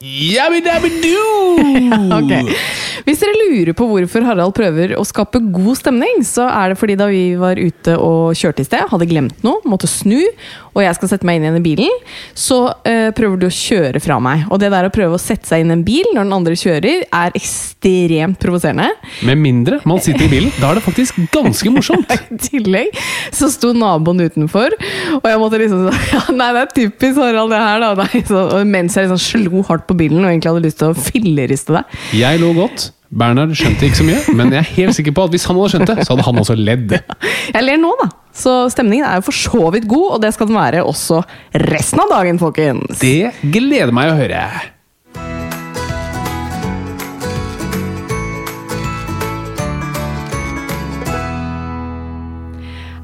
Yabby-dabby-doo! Ok. Hvis dere lurer på hvorfor Harald prøver å skape god stemning, så er det fordi da vi var ute og kjørte i sted, hadde glemt noe, måtte snu, og jeg skal sette meg inn igjen i bilen, så uh, prøver du å kjøre fra meg. Og det der å prøve å sette seg inn i en bil når den andre kjører, er ekstremt provoserende. Med mindre man sitter i bilen. Da er det faktisk ganske morsomt. I tillegg så sto naboen utenfor, og jeg måtte liksom sånn ja, Nei, det er typisk Harald, det her, da. Nei, så, mens jeg liksom slo hardt på bilen og egentlig hadde lyst til å filleriste deg. Jeg lå godt. Bernhard skjønte ikke så mye, men jeg er helt sikker på at hvis han hadde skjønt det, så hadde han også ledd. Jeg ler nå, da. Så stemningen er jo for så vidt god, og det skal den være også resten av dagen, folkens. Det gleder meg å høre.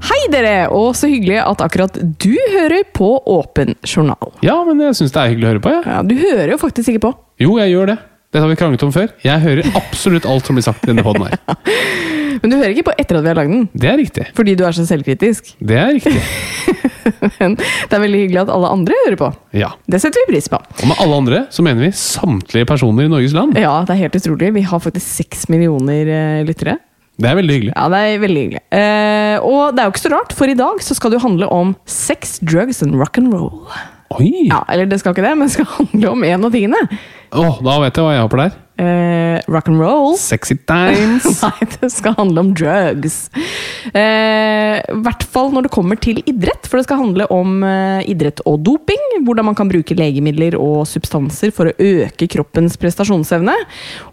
Hei, dere! Og så hyggelig at akkurat du hører på Åpen journal. Ja, men jeg syns det er hyggelig å høre på. Ja. Ja, Du hører jo faktisk ikke på. Jo, jeg gjør det. Dette har vi kranglet om før. Jeg hører absolutt alt som blir sagt i denne poden her. Men du hører ikke på etter at vi har lagd den. Det er riktig. Fordi du er så selvkritisk. Det er riktig. Men det er veldig hyggelig at alle andre hører på. Ja. Det setter vi pris på. Og med alle andre så mener vi samtlige personer i Norges land. Ja, det er helt utrolig. Vi har faktisk seks millioner eh, lyttere. Det er veldig hyggelig. Ja, det er veldig hyggelig. Eh, og det er jo ikke så rart, for i dag så skal det jo handle om sex, drugs and rock and roll. Oi! Ja, eller det skal ikke det, men det skal handle om en av tingene. Åh, da vet jeg hva jeg håper der. Eh, rock and roll. Sexy times. Nei, det skal handle om drugs. Eh, I hvert fall når det kommer til idrett, for det skal handle om eh, idrett og doping. Hvordan man kan bruke legemidler og substanser for å øke kroppens prestasjonsevne.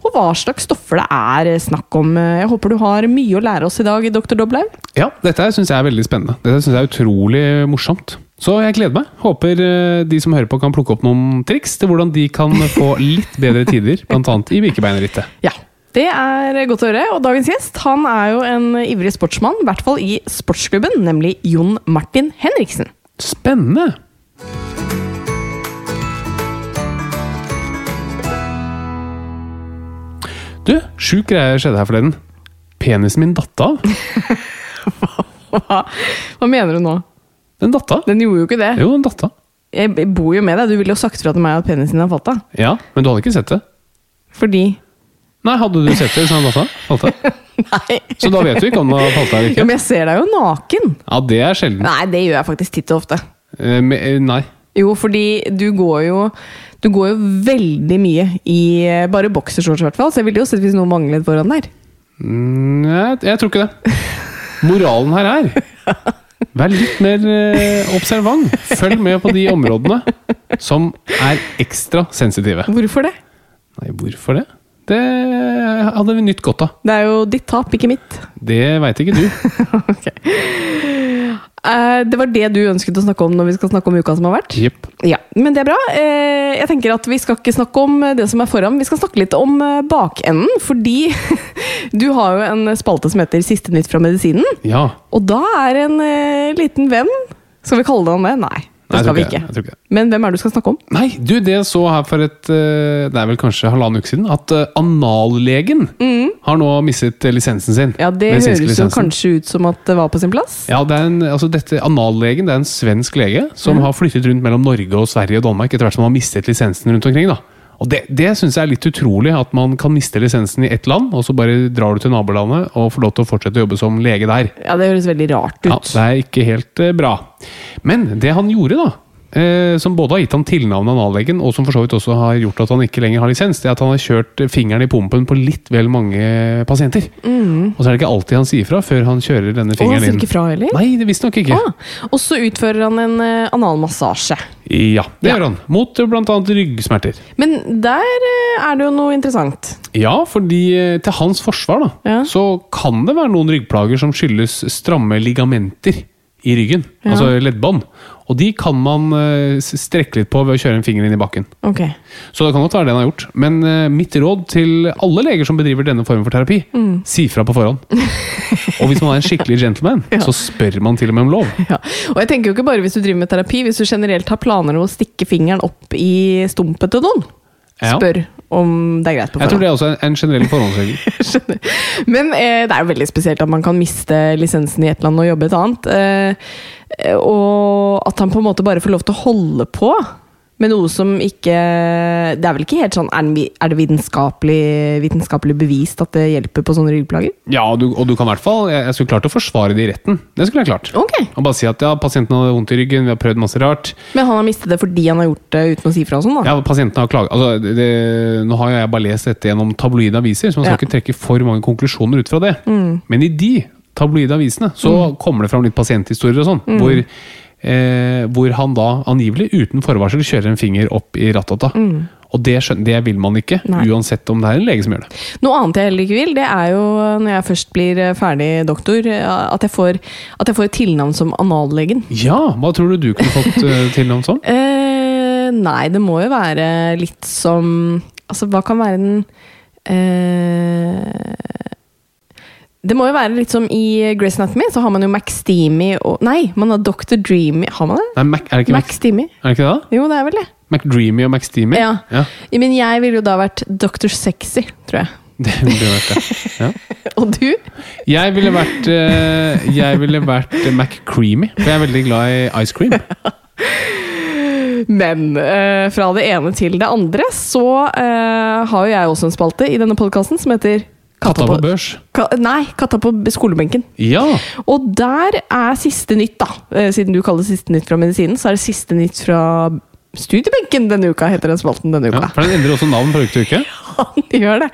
Og hva slags stoffer det er snakk om. Jeg håper du har mye å lære oss i dag, dr. Doblaug. Ja, dette syns jeg er veldig spennende. Dette synes jeg er utrolig morsomt. Så jeg gleder meg. Håper eh, de som hører på kan plukke opp noen triks til hvordan de kan få litt bedre tider, bl.a. i vikebeinrittet. Ja, det er godt å høre. Og dagens gjest han er jo en ivrig sportsmann, i hvert fall i sportsklubben, nemlig Jon Martin Henriksen. Spennende! Du, sjuk greie skjedde her forleden. Penisen min datt av. Hva, hva mener du nå? Den datta. Den gjorde jo ikke det. Jo, den datta. Jeg bor jo med deg. Du ville jo sagt fra til meg at penisen din har falt av. Ja, men du hadde ikke sett det? Fordi Nei, hadde du sett det hvis den hadde? Falt av? Nei. Så da vet du ikke om den har falt av eller Jo, ikke? men jeg ser deg jo naken. Ja, det er sjelden. Nei, det gjør jeg faktisk titt og ofte. Eh, me- eh, Nei. Jo, fordi du går jo Du går jo veldig mye i eh, bare boksershorts, i hvert fall. Så jeg ville jo sett hvis noe manglet foran der. Mm, jeg, jeg tror ikke det. Moralen her er Vær litt mer eh, observant. Følg med på de områdene som er ekstra sensitive. Hvorfor det? Nei, hvorfor det? Det hadde vi nytt godt av. Det er jo ditt tap, ikke mitt. Det veit ikke du. Ok. Eh, det var det du ønsket å snakke om når vi skal snakke om uka som har vært? Yep. Ja, men det er bra. Eh, Jeg tenker at Vi skal ikke snakke om det som er foran, vi skal snakke litt om eh, bakenden. Fordi du har jo en spalte som heter Siste nytt fra medisinen. Ja. Og da er en liten venn Skal vi kalle det han det? Nei. Det skal vi ikke. Jeg tror ikke. Men hvem er det du skal snakke om? Nei, du, det jeg så her for et eh, Det er vel kanskje halvannen uke siden, at anallegen anallegen har nå mistet eh, lisensen sin. Mm. Ja, Det høres høres jo kanskje ut som at det var på sin plass. Ja, det en, altså dette Anallegen det er en svensk lege som har flyttet rundt mellom Norge og Sverige og Danmark etter hvert som han har mistet lisensen rundt omkring. da. Og Det, det syns jeg er litt utrolig, at man kan miste lisensen i ett land, og så bare drar du til nabolandet og får lov til å fortsette å jobbe som lege der. Ja, Det høres veldig rart ut. Ja, Det er ikke helt eh, bra. Men det han gjorde, da, eh, som både har gitt han tilnavnet anallegen, og som for så vidt også har gjort at han ikke lenger har lisens, det er at han har kjørt fingeren i pumpen på litt vel mange pasienter. Og så er det ikke alltid han sier fra før han kjører denne Og han fingeren sier inn. ikke fra heller? Nei, det visstnok ikke. Ah, og så utfører han en eh, analmassasje. Ja, det Ja. gjør han. Mot bl.a. blant annet ryggsmerter. Men der eh, er det jo noe interessant. Ja, fordi eh, til hans forsvar da, Ja. så kan det være noen ryggplager som skyldes stramme ligamenter i ryggen. Ja. Altså leddbånd. Og de kan man eh, strekke litt på ved å kjøre en finger inn i bakken. Okay. Så det kan godt være det han har gjort. Men eh, mitt råd til alle leger som bedriver denne formen for terapi, Mm. si fra på forhånd. og hvis man er en skikkelig gentleman, så spør man til og med om lov. Ja. Og jeg tenker jo ikke bare hvis du driver med terapi, hvis du generelt har planer om å stikke fingeren opp i stumpet til noen. Ja. Spør om det er greit på forhånd. Jeg tror det er også en, en generell forhåndsregel. Men eh, det er jo veldig spesielt at man kan miste lisensen i et land og jobbe et annet. Eh, og at han på en måte bare får lov til å holde på med noe som ikke Det er vel ikke helt sånn Er det vitenskapelig, vitenskapelig bevist at det hjelper på sånne ryggplager? Ja, og du, og du kan i hvert fall Jeg, jeg skulle klart å forsvare det i retten. Det skulle jeg klart. Ok. Og bare si at ja, pasienten hadde vondt i ryggen, vi har prøvd masse rart. Men han har mistet det fordi han har gjort det uten å si fra og sånn, da? Ja, pasienten har klaget altså, det, Nå har jeg bare lest dette gjennom tabloide aviser, så man skal Ja. Mm. ikke trekke for mange konklusjoner ut fra det. Men i de tabloide avisene så kommer det fram litt pasienthistorier og sånn, Mm. hvor, eh, hvor han da angivelig uten forvarsel kjører en finger opp i rattata. Og det, det vil man ikke, Mm. Nei. uansett om det er en lege som gjør det. Noe annet jeg heller ikke vil, det er jo når jeg først blir eh, ferdig doktor, eh, at jeg får, at jeg får et tilnavn som anallegen. Ja, hva tror du du kunne fått eh, tilnavn som? Eh, nei, det må jo være litt som Altså, hva kan være den eh, Det må jo være litt som i Grace Anatomy, så har man jo McSteamy og Nei, man har Dr. Dreamy Har man det? Nei, Mac, er det ikke Mac, McSteamy? er det ikke det? da? Jo, det er vel det. McDreamy og McSteamy? Ja. ja. Men jeg ville jo da vært Dr. Sexy, tror jeg. Det ville vært det. Ja. Og du? Jeg ville vært uh, Jeg ville vært Mac Creamy, for jeg er veldig glad i ice cream. Men uh, fra det ene til det andre, så uh, har jo jeg også en spalte i denne podkasten som heter Katta på børs. Ka nei, Katta på skolebenken. Ja! Og der er siste nytt, da. Eh, Siden du kaller det siste nytt fra medisinen, så er det siste nytt fra studiebenken denne uka, heter den spalten denne uka. ja. For den endrer også navn fra uke til uke. Han gjør det.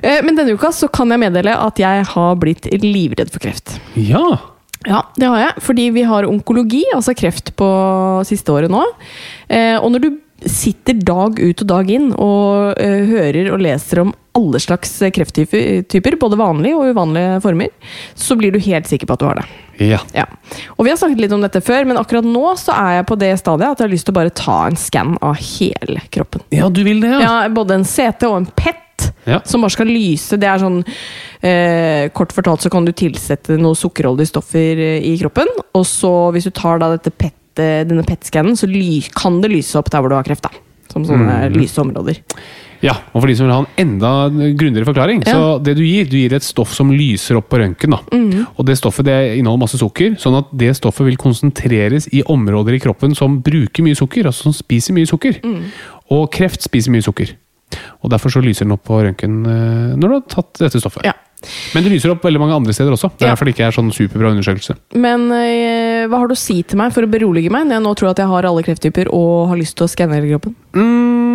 Eh, Men denne uka så kan jeg meddele at jeg har blitt livredd for kreft. Ja! Ja, det har jeg. Fordi vi har onkologi, altså kreft, på siste året nå. Eh, og når du sitter dag ut og dag inn og uh, hører og leser om alle slags krefttyper, både vanlige og uvanlige former, så blir du helt sikker på at du har det. Ja. Ja. Og vi har snakket litt om dette før, men akkurat nå så er jeg på det stadiet at jeg har lyst til å bare ta en skann av hele kroppen. ja, du vil det, ja? Ja, både en CT og en PET. Ja. Som bare skal lyse. Det er sånn eh, Kort fortalt så kan du tilsette noen sukkerholdige stoffer eh, i kroppen. Og så, hvis du tar da dette PET, denne PET-scannen, så kan det lyse opp der hvor du har kreft. da Som sånne Mm. lyse områder. Ja, og for de som vil ha en enda grundigere forklaring, Ja. så det du gir, du gir et stoff som lyser opp på røntgen. Mm. Og det stoffet det inneholder masse sukker, sånn at det stoffet vil konsentreres i områder i kroppen som bruker mye sukker, altså som spiser mye sukker. Mm. Og kreft spiser mye sukker. Og derfor så lyser den opp på røntgen eh, når du har tatt dette stoffet. Ja. Men det lyser opp veldig mange andre steder også. Det er Ja. derfor det ikke er sånn superbra undersøkelse. Men eh, hva har du å si til meg for å berolige meg, når jeg nå tror at jeg har alle krefttyper og har lyst til å skanne hele kroppen? Mm,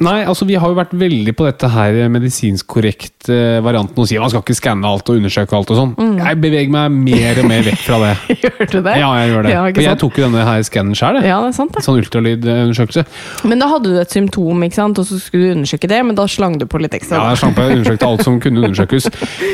nei, altså vi har jo vært veldig på dette her medisinsk korrekt eh, varianten og sier man skal ikke skanne alt og undersøke alt og sånn. Jeg beveger meg mer og mer vekk fra det. Gjør du det? Ja, jeg gjør det. Ja, For jeg tok jo denne her skannen sjøl. Ja, det er sant, det. Sånn ultralydundersøkelse. Men da hadde du et symptom, ikke sant? og så skulle du undersøke det, men da slang du på litt ekstra. Ja, jeg slang på, jeg undersøkte alt som kunne undersøkes.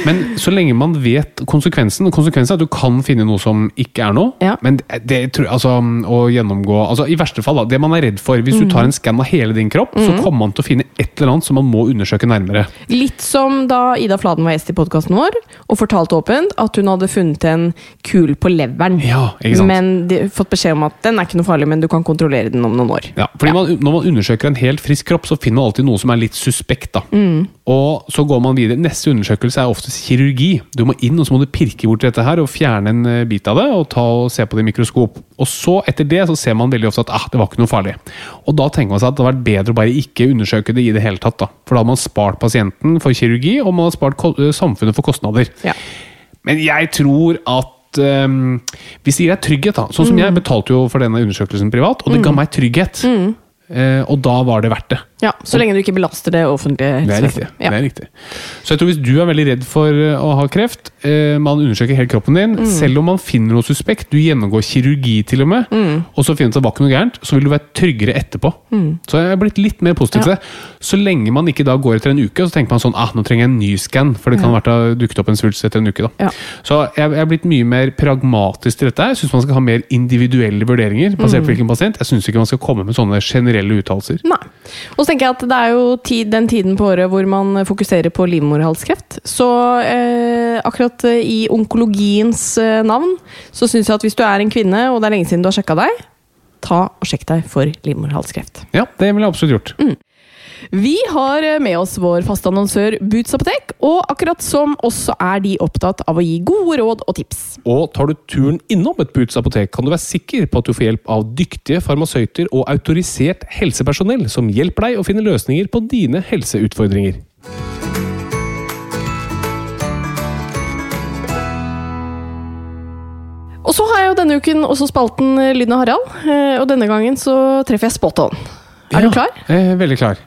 Men så lenge man vet konsekvensen Konsekvensen er at du kan finne noe som ikke er noe. Ja. Men det, tror jeg, altså, å gjennomgå altså, I verste fall, da, det man er redd for Hvis Mm. du tar en skann av hele din kropp, så kommer man til å finne et eller annet som man må undersøke nærmere. Litt som da Ida Fladen var gjest i podkasten vår og fortalte åpent at hun hadde funnet en kul på leveren. Ja, ikke sant? Men de, fått beskjed om at den er ikke noe farlig, men du kan kontrollere den om noen år. Ja, fordi Man, Når man undersøker en helt frisk kropp, så finner man alltid noe som er litt suspekt. da. Og så går man videre. Neste undersøkelse er oftest kirurgi. Du må inn og så må du pirke bort dette her og fjerne en eh, bit av det og ta og se på det i mikroskop. Og så etter det så ser man veldig ofte at ah, det var ikke noe farlig. Og da tenker man seg at det hadde vært bedre å bare ikke undersøke det i det hele tatt. da. For da hadde man spart pasienten for kirurgi, og man hadde spart eh, samfunnet for kostnader. Ja. Men jeg tror at um, hvis det gir deg trygghet, da Sånn som jeg betalte jo for denne undersøkelsen privat, og det ga meg trygghet. Eh, og da var det verdt det. Ja, Så lenge du ikke belaster det offentlige Det er riktig. Ja. det er riktig. Så jeg tror hvis du er veldig redd for eh, å ha kreft, eh, man undersøker helt kroppen din, Mm. selv om man finner noe suspekt, du gjennomgår kirurgi til og med, Mm. og så finner du at det var ikke noe gærent, så vil du være tryggere etterpå. Så jeg er blitt litt mer positiv til Ja. det. Så lenge man ikke da går etter en uke, og så tenker man sånn ah, nå trenger jeg en ny scan, for det kan ha vært dukket opp en svulst etter en uke. da. Ja. Så jeg, jeg er blitt mye mer pragmatisk til dette. Jeg syns man skal ha mer individuelle vurderinger basert på hvilken pasient. Jeg syns ikke man skal komme med sånne generelle uttalelser. Så tenker jeg at det er jo tid, den tiden på året hvor man fokuserer på livmorhalskreft. Så eh, akkurat eh, i onkologiens eh, navn så syns jeg at hvis du er en kvinne, og det er lenge siden du har sjekka deg, ta og sjekk deg for livmorhalskreft. Ja, det ville jeg absolutt gjort. Vi har eh, med oss vår faste annonsør Boots apotek, og akkurat som også er de opptatt av å gi gode råd og tips. Og tar du turen innom et Boots apotek, kan du være sikker på at du får hjelp av dyktige farmasøyter og autorisert helsepersonell som hjelper deg å finne løsninger på dine helseutfordringer. Og så har jeg jo denne uken også spalten Lyden av Harald, eh, og denne gangen så treffer jeg spot on. Er Ja, du klar? Eh, veldig klar.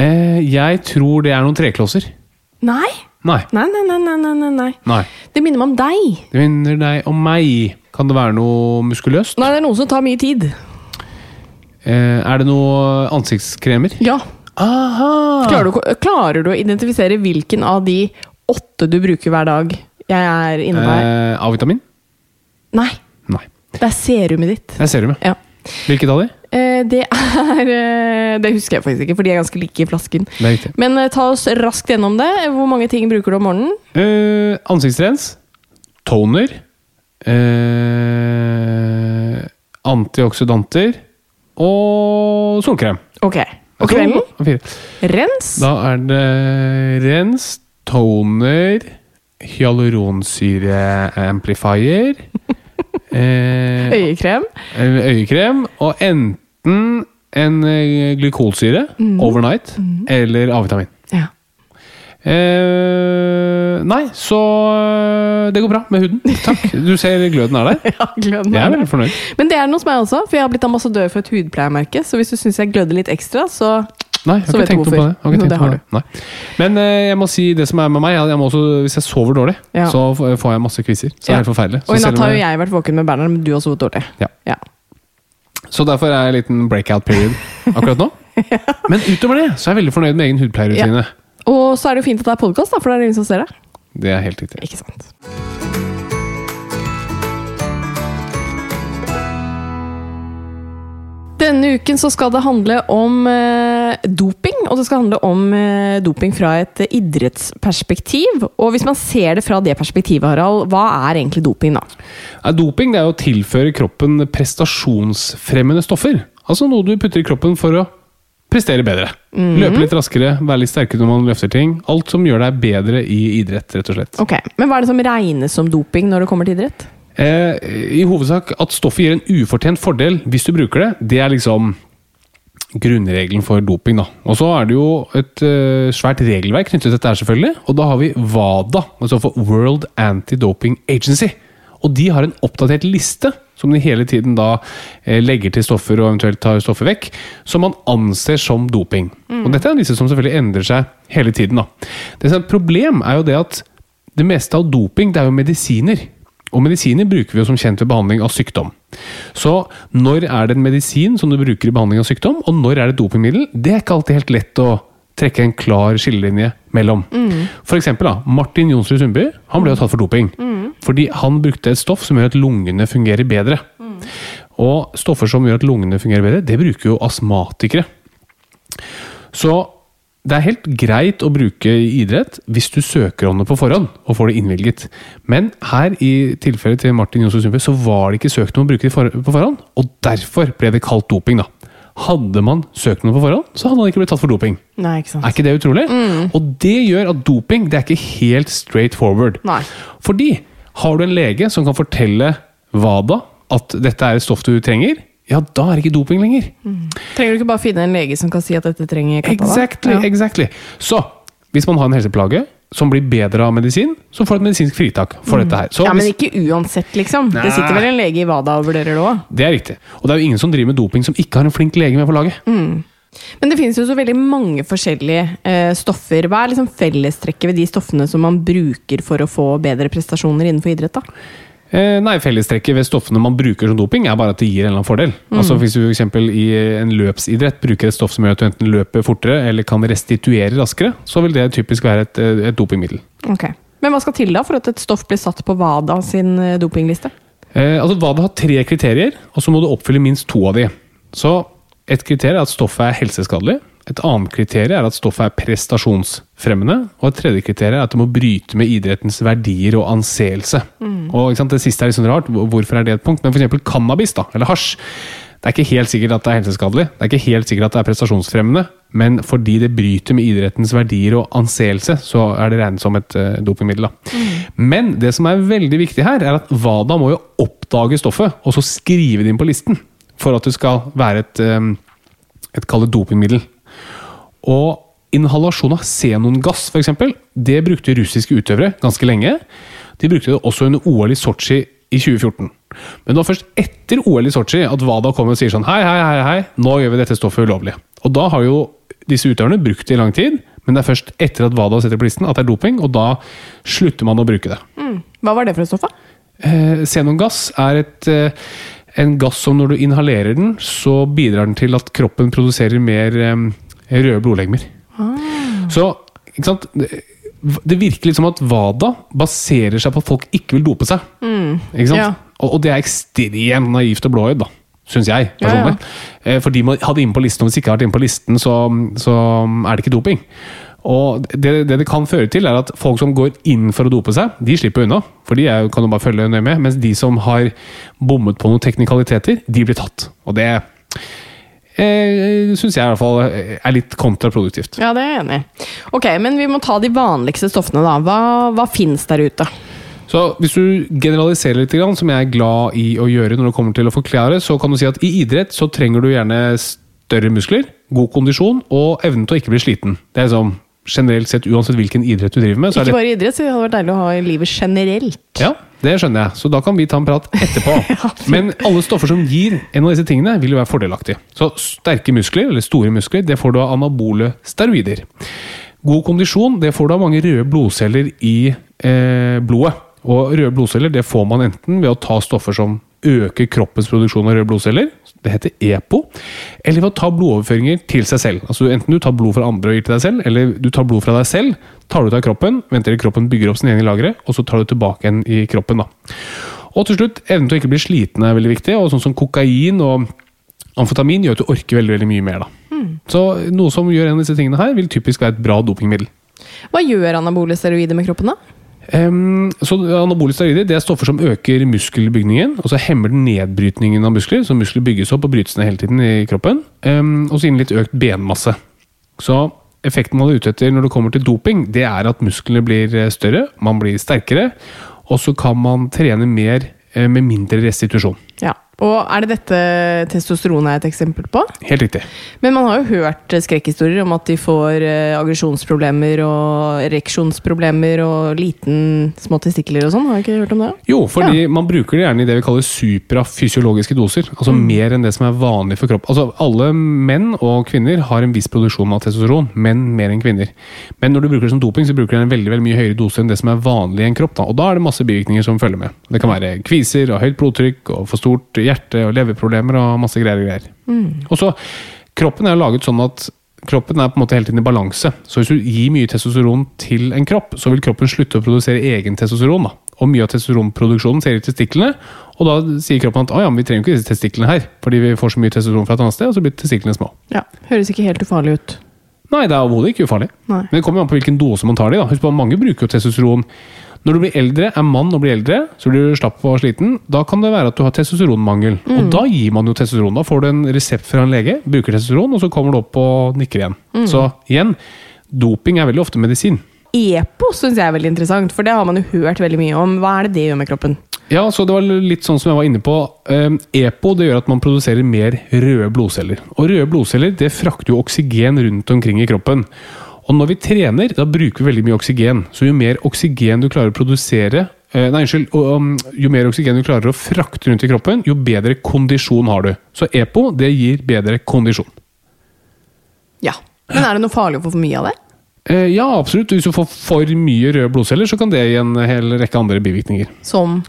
Eh, jeg tror det er noen treklosser. Nei. Nei. Nei, nei, nei, nei, nei, nei, nei. Det minner meg om deg. Det minner deg om meg. Kan det være noe muskuløst? Nei, det er noe som tar mye tid. Eh, er det noe ansiktskremer? Ja. Aha! Klarer du, klarer du å identifisere hvilken av de åtte du bruker hver dag jeg er inne på her? Eh, A-vitamin? Nei. Nei. Det er serumet ditt. Det er serumet. Ja. Hvilket av de? Eh, det er eh, Det husker jeg faktisk ikke, for de er ganske like i flasken. Men eh, ta oss raskt gjennom det. Hvor mange ting bruker du om morgenen? Eh, ansiktsrens. Toner. Eh, antioksidanter. Og solkrem. Ok. Og kvelden? Rens. Da er det rens, toner, hyaluronsyreamplifier eh, Øyekrem. Øyekrem. Og enten en glykolsyre mm. overnight eller A-vitamin. Ja. Eh, nei, så eh, det går bra med huden. Takk. Du ser gløden er der. ja gløden Jeg er veldig fornøyd. Men det er noe som meg også, for jeg har blitt ambassadør for et hudpleiemerke. Så hvis du syns jeg gløder litt ekstra, så Nei, jeg har ikke tenkt noe på det. Det på har det. Men eh, jeg må si det som er med meg. Jeg må også, hvis jeg sover dårlig, Ja. så får jeg masse kviser. Så det er helt forferdelig. Så Og i natt har jo jeg- vært våken med Bernhard, men du har sovet dårlig. Ja. Ja. Så derfor er jeg en liten breakout period akkurat nå. Men utover det så er jeg veldig fornøyd med egen hudpleierrutine. Og så er det jo fint at det er podkast, for det er ingen som ser det. Det er helt riktig. Ikke sant? Denne uken så skal det handle om eh, doping, og det skal handle om eh, doping fra et idrettsperspektiv. Og hvis man ser det fra det perspektivet, Harald, hva er egentlig doping, da? Ja, doping det er å tilføre kroppen prestasjonsfremmende stoffer. Altså noe du putter i kroppen for å prestere bedre. Løpe litt raskere, være litt sterkere når man løfter ting. Alt som gjør deg bedre i idrett, rett og slett. Ok, Men hva er det som regnes som doping når det kommer til idrett? Eh, I hovedsak at stoffet gir en ufortjent fordel hvis du bruker det. Det er liksom grunnregelen for doping. da. Og så er det jo et uh, svært regelverk knyttet til dette, her selvfølgelig. Og da har vi WADA, altså for World Anti-Doping Agency. Og de har en oppdatert liste som de hele tiden da eh, legger til stoffer og eventuelt tar stoffer vekk, som man anser som doping. Og dette er en liste som selvfølgelig endrer seg hele tiden. da. Det som er et problem er jo det at det meste av doping det er jo medisiner. Og medisiner bruker vi jo som kjent ved behandling av sykdom. Så når er det en medisin som du bruker i behandling av sykdom, og når er det et dopingmiddel? Det er ikke alltid helt lett å trekke en klar skillelinje mellom. For eksempel da, Martin Jonsrud Sundby han ble jo tatt for doping. Fordi han brukte et stoff som gjør at lungene fungerer bedre. Og stoffer som gjør at lungene fungerer bedre, det bruker jo astmatikere. Så det er helt greit å bruke idrett hvis du søker om det på forhånd og får det innvilget. Men her i tilfellet til Martin Jonsson Sundby så var det ikke søkt om å bruke det på forhånd, og derfor ble det kalt doping, da. Hadde man søkt noe på forhånd, så hadde man ikke blitt tatt for doping. Nei, ikke sant. Er ikke det utrolig? Og det gjør at doping det er ikke helt straight forward. Nei. Fordi har du en lege som kan fortelle WADA at dette er et stoff du trenger, ja, da er det ikke doping lenger. Trenger du ikke bare finne en lege som kan si at dette trenger kappa? Exactly, Ja. exactly. Så hvis man har en helseplage som blir bedre av medisin, så får du et medisinsk fritak for dette her. Så Ja, Men ikke uansett, liksom. Nei. Det sitter vel en lege i WADA og vurderer det òg. Det er riktig. Og det er jo ingen som driver med doping som ikke har en flink lege med på laget. Mm. Men det finnes jo så veldig mange forskjellige eh, stoffer. Hva er liksom fellestrekket ved de stoffene som man bruker for å få bedre prestasjoner innenfor idrett? da? Eh, nei, Fellestrekket ved stoffene man bruker som doping, er bare at det gir en eller annen fordel. Mm. Altså Hvis du for eksempel i en løpsidrett bruker et stoff som gjør at du enten løper fortere eller kan restituere raskere, så vil det typisk være et, eh, et dopingmiddel. Ok. Men hva skal til da for at et stoff blir satt på WADA sin eh, dopingliste? Eh, altså WADA har tre kriterier, og så må du oppfylle minst to av de. Så et kriterium er at stoffet er helseskadelig. Et annet kriterium er at stoffet er prestasjonsfremmende. Og et tredje kriterium er at det må bryte med idrettens verdier og anseelse. Og ikke sant, Det siste er litt sånn rart. Hvorfor er det et punkt? Men f.eks. cannabis da, eller hasj. Det er ikke helt sikkert at det er helseskadelig, det er ikke helt sikkert at det er prestasjonsfremmende, men fordi det bryter med idrettens verdier og anseelse, så er det regnet som et uh, dopingmiddel. Da. Men det som er veldig viktig her, er at WADA må jo oppdage stoffet, og så skrive det inn på listen, for at det skal være et, um, et dopingmiddel. Og inhalasjon av xenongass, f.eks., det brukte russiske utøvere ganske lenge. De brukte det også under OL i Sotsji i 2014. Men det var først etter OL i Sotsji at WADA kommer og sier sånn Hei, hei, hei, hei, nå gjør vi dette stoffet ulovlig. Og da har jo disse utøverne brukt det i lang tid, men det er først etter at WADA setter på listen at det er doping, og da slutter man å bruke det. Hva var det for et stoff? da? Eh, Xenongass er et, eh, en gass som når du inhalerer den, så bidrar den til at kroppen produserer mer eh, røde blodlegemer. Så, ikke sant det, virker litt som at WADA baserer seg på at folk ikke vil dope seg. Ikke sant? Ja. Og, og det er ekstremt naivt og blåøyd, da. Syns jeg, Ja, ja. personlig. Eh, For de må ha det inne på listen, og hvis de ikke har vært inne på listen, så, så er det ikke doping. Og det, det det kan føre til, er at folk som går inn for å dope seg, de slipper unna. For de er, kan du bare følge nøye med. Mens de som har bommet på noen teknikaliteter, de blir tatt. Og det eh, syns jeg i hvert fall er litt kontraproduktivt. Ja, det er jeg enig i. Ok, men vi må ta de vanligste stoffene, da. Hva, hva fins der ute? Så hvis du generaliserer litt, som jeg er glad i å gjøre når det kommer til å forklare, så kan du si at i idrett så trenger du gjerne større muskler, god kondisjon og evnen til å ikke bli sliten. Det er liksom generelt sett uansett hvilken idrett du driver med. Så er Ikke det, bare idrett, så det hadde vært deilig å ha i livet generelt. ja, det skjønner jeg. Så da kan vi ta en prat etterpå. Men alle stoffer som gir en av disse tingene, vil jo være fordelaktige. Så sterke muskler, eller store muskler, det får du av anabole steroider. God kondisjon, det får du av mange røde blodceller i eh, blodet. Og røde blodceller det får man enten ved å ta stoffer som øker kroppens produksjon av røde blodceller, det heter EPO, eller ved å ta blodoverføringer til seg selv. Altså Enten du tar blod fra andre og gir til deg selv, eller du tar blod fra deg selv, tar du ut av kroppen, venter til kroppen bygger opp sine egne lagre, og så tar du tilbake igjen i kroppen. da. Og til slutt, evnen til å ikke bli sliten er veldig viktig, og sånn som kokain og amfetamin gjør at du orker veldig, veldig mye mer. da. Så noe som gjør en av disse tingene her, vil typisk være et bra dopingmiddel. Hva gjør anabole steroider med kroppen, da? Em, så Anabole steroider det er stoffer som øker muskelbygningen, og så hemmer den nedbrytningen av muskler. Så muskler bygges opp og brytes ned hele tiden i kroppen. Um, og så gir den litt økt benmasse. Så effekten man er ute etter når det kommer til doping, det er at musklene blir eh, større, man blir sterkere, og så kan man trene mer eh, med mindre restitusjon. Ja. Og er det dette testosteron er et eksempel på? Helt riktig. Men man har jo hørt skrekkhistorier om at de får eh, aggresjonsproblemer og ereksjonsproblemer og liten små testikler og sånn. Har jeg ikke hørt om det? Jo, fordi man bruker det gjerne i det vi kaller suprafysiologiske doser. Altså mer enn det som er vanlig for kropp. Altså Alle menn og kvinner har en viss produksjon av testosteron. Menn mer enn kvinner. Men når du bruker det som doping, så bruker du en veldig veldig mye høyere dose enn det som er vanlig i en kropp. Da. Og da er det masse bivirkninger som følger med. Det kan være kviser og høyt blodtrykk og for stort hjerte og leverproblemer og masse greier. og greier. Og så, Kroppen er laget sånn at kroppen er på en måte hele tiden i balanse. Så hvis du gir mye testosteron til en kropp, så vil kroppen slutte å produsere egen testosteron. da. og mye av testosteronproduksjonen ser i testiklene. Og da sier kroppen at ja, vi trenger ikke disse testiklene her, fordi vi får så mye testosteron fra et annet sted, og så blir testiklene små. Ja, Høres ikke helt ufarlig ut. Nei, det er overhodet ikke ufarlig. Nei. Men det kommer jo an på hvilken dose man tar det i. da. Husk på, Mange bruker jo testosteron. Når du blir eldre, er mann og blir eldre, så blir du slapp og sliten. Da kan det være at du har testosteronmangel. Og da gir man jo testosteron. Da får du en resept fra en lege, bruker testosteron, og så kommer du opp og nikker igjen. Så igjen, doping er veldig ofte medisin. EPO syns jeg er veldig interessant, for det har man jo hørt veldig mye om. Hva er det det gjør med kroppen? Ja, så det var litt sånn som jeg var inne på. Eh, EPO det gjør at man produserer mer røde blodceller. Og røde blodceller det frakter jo oksygen rundt omkring i kroppen. Og når vi trener, da bruker vi veldig mye oksygen. Så jo mer oksygen du klarer å produsere eh, Nei, unnskyld. Jo mer oksygen du klarer å frakte rundt i kroppen, jo bedre kondisjon har du. Så EPO det gir bedre kondisjon. Ja. Men er det noe farlig å få for mye av det? Eh, Ja, absolutt. Hvis du får for mye røde blodceller, så kan det gi en hel rekke andre bivirkninger. Som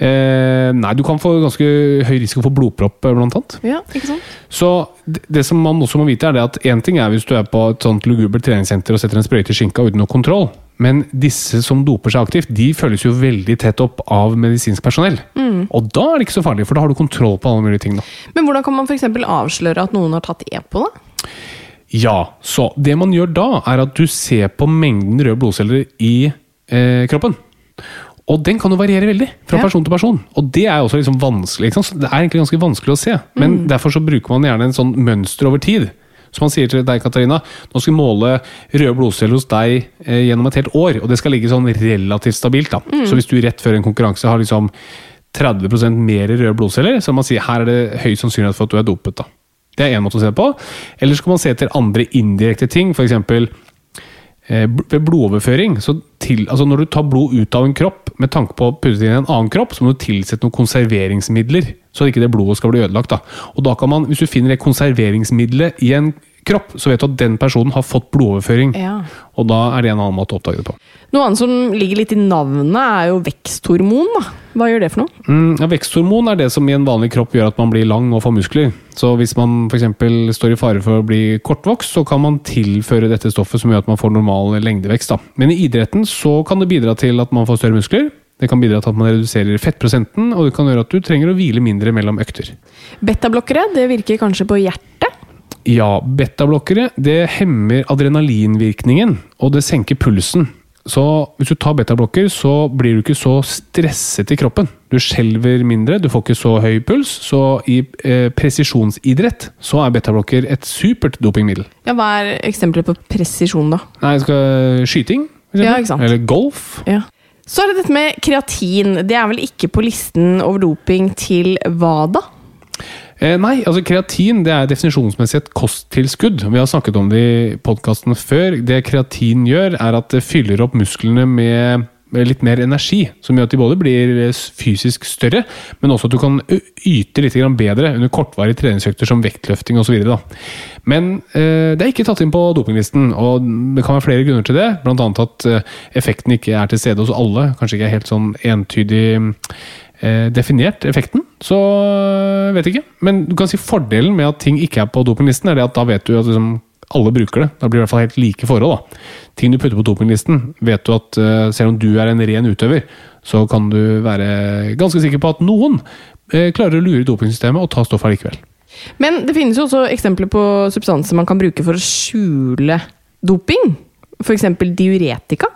Eh, nei, du kan få ganske høy risiko for blodpropp, eh, blant annet. Ja, ikke sant? Så det, det som man også må vite, er det at én ting er hvis du er på et sånt lugubert treningssenter og setter en sprøyte i skinka uten noe kontroll, men disse som doper seg aktivt, de følges jo veldig tett opp av medisinsk personell. Og da er det ikke så farlig, for da har du kontroll på alle mulige ting. da. Men hvordan kan man eksempel avsløre at noen har tatt EPO, da? Ja, så det man gjør da, er at du ser på mengden røde blodceller i eh, kroppen. Og den kan jo variere veldig fra Ja. person til person. Og det er også liksom vanskelig. Det er egentlig ganske vanskelig å se. Men derfor så bruker man gjerne en sånn mønster over tid. Så man sier til deg, Katarina, nå skal vi måle røde blodceller hos deg eh, gjennom et helt år. Og det skal ligge sånn relativt stabilt. da. Så hvis du rett før en konkurranse har liksom 30% mer røde blodceller, så må man si her er det høy sannsynlighet for at du er dopet. da. Det er én måte å se det på. Eller så kan man se etter andre indirekte ting. F.eks. Eh, ved blodoverføring. Til, altså når du tar blod ut av en kropp med tanke på å putte inn en annen kropp, så må du tilsette noen konserveringsmidler, så ikke det blodet skal bli ødelagt. Da. Og da kan man, Hvis du finner det konserveringsmiddelet i en kropp, så vet du at den personen har fått blodoverføring. Ja. Og da er det en annen måte å oppdage det på. Noe annet som ligger litt i navnet, er jo veksthormon. da. Hva gjør det for noe? Mm, ja, veksthormon er det som i en vanlig kropp gjør at man blir lang og får muskler. Så hvis man f.eks. står i fare for å bli kortvokst, så kan man tilføre dette stoffet som gjør at man får normal lengdevekst. Da. Men i idretten så kan det bidra til at man får større muskler. Det kan bidra til at man reduserer fettprosenten, og det kan gjøre at du trenger å hvile mindre mellom økter. Betablokkere det virker kanskje på hjertet? Ja, betablokkere det hemmer adrenalinvirkningen, og det senker pulsen. Så hvis du tar betablokker, så blir du ikke så stresset i kroppen. Du skjelver mindre, du får ikke så høy puls. Så i eh, presisjonsidrett så er betablokker et supert dopingmiddel. Ja, Hva er eksempler på presisjon, da? Nei, skal, skyting. Ja, ikke sant. eller golf. Ja. Så er det dette med kreatin. Det er vel ikke på listen over doping til WADA? Eh, nei, altså kreatin det er definisjonsmessig et kosttilskudd. Vi har snakket om det i podkasten før. Det kreatin gjør, er at det fyller opp musklene med litt mer energi, som gjør at de både blir eh, fysisk større, men også at du kan yte litt bedre under kortvarige treningsøkter som vektløfting osv. Men eh, det er ikke tatt inn på dopinglisten, og det kan være flere grunner til det. Annet at effekten ikke er til stede hos alle. Kanskje ikke er helt sånn entydig definert, effekten. Så vet vet ikke. Men du kan si fordelen med at ting ikke er på dopinglisten, er det at da vet du at liksom, alle bruker det. Da blir det i hvert fall helt like forhold. da. Ting du putter på dopinglisten, vet du at øh, selv om du er en ren utøver, så kan du være ganske sikker på at noen klarer å lure dopingsystemet og ta stoffet likevel. Men det finnes jo også eksempler på substanser man kan bruke for å skjule doping. F.eks. diuretika.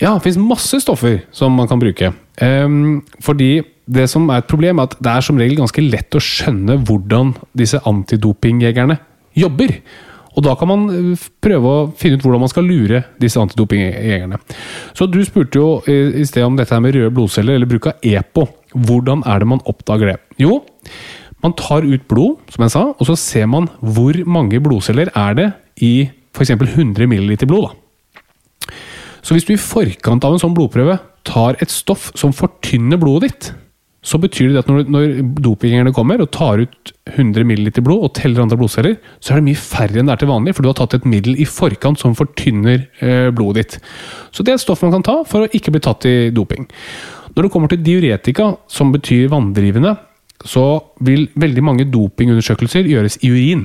Ja, det finnes masse stoffer som man kan bruke. Um, fordi det som er et problem, er at det er som regel ganske lett å skjønne hvordan disse antidopingjegerne jobber. Og da kan man eh, prøve å finne ut hvordan man skal lure disse antidopingjegerne. Så du spurte jo eh, i sted om dette her med røde blodceller, eller bruk av EPO. Hvordan er det man oppdager det? Jo, man tar ut blod, som jeg sa, og så ser man hvor mange blodceller er det i f.eks. 100 ml blod. da. Så hvis du i forkant av en sånn blodprøve tar et stoff som fortynner blodet ditt, så betyr det at når, når dopingerne kommer og tar ut 100 ml blod og teller andre blodceller, så er det mye færre enn det er til vanlig, for du har tatt et middel i forkant som fortynner eh, blodet ditt. Så det er et stoff man kan ta for å ikke bli tatt i doping. Når det kommer til diuretika, som betyr vanndrivende, så vil veldig mange dopingundersøkelser gjøres i urin.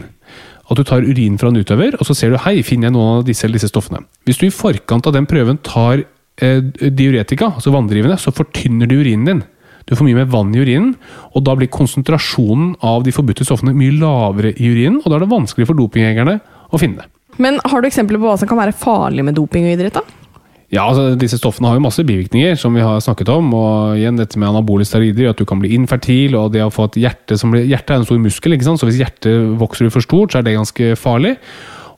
At du tar urin fra en utøver, og så ser du hei, finner jeg noen av disse eller disse stoffene. Hvis du i forkant av den prøven tar eh, diuretika, altså vanndrivende, så fortynner du urinen din. Du får mye mer vann i urinen, og da blir konsentrasjonen av de forbudte stoffene mye lavere i urinen, og da er det vanskelig for dopingjegerne å finne det. Men har du eksempler på hva som kan være farlig med doping og idrett? da? Ja, altså Disse stoffene har jo masse bivirkninger, som vi har snakket om. og igjen Dette med anabole steroider, at du kan bli infertil, og det å få et hjerte som blir Hjertet er en stor muskel, ikke sant? så hvis hjertet vokser for stort, så er det ganske farlig.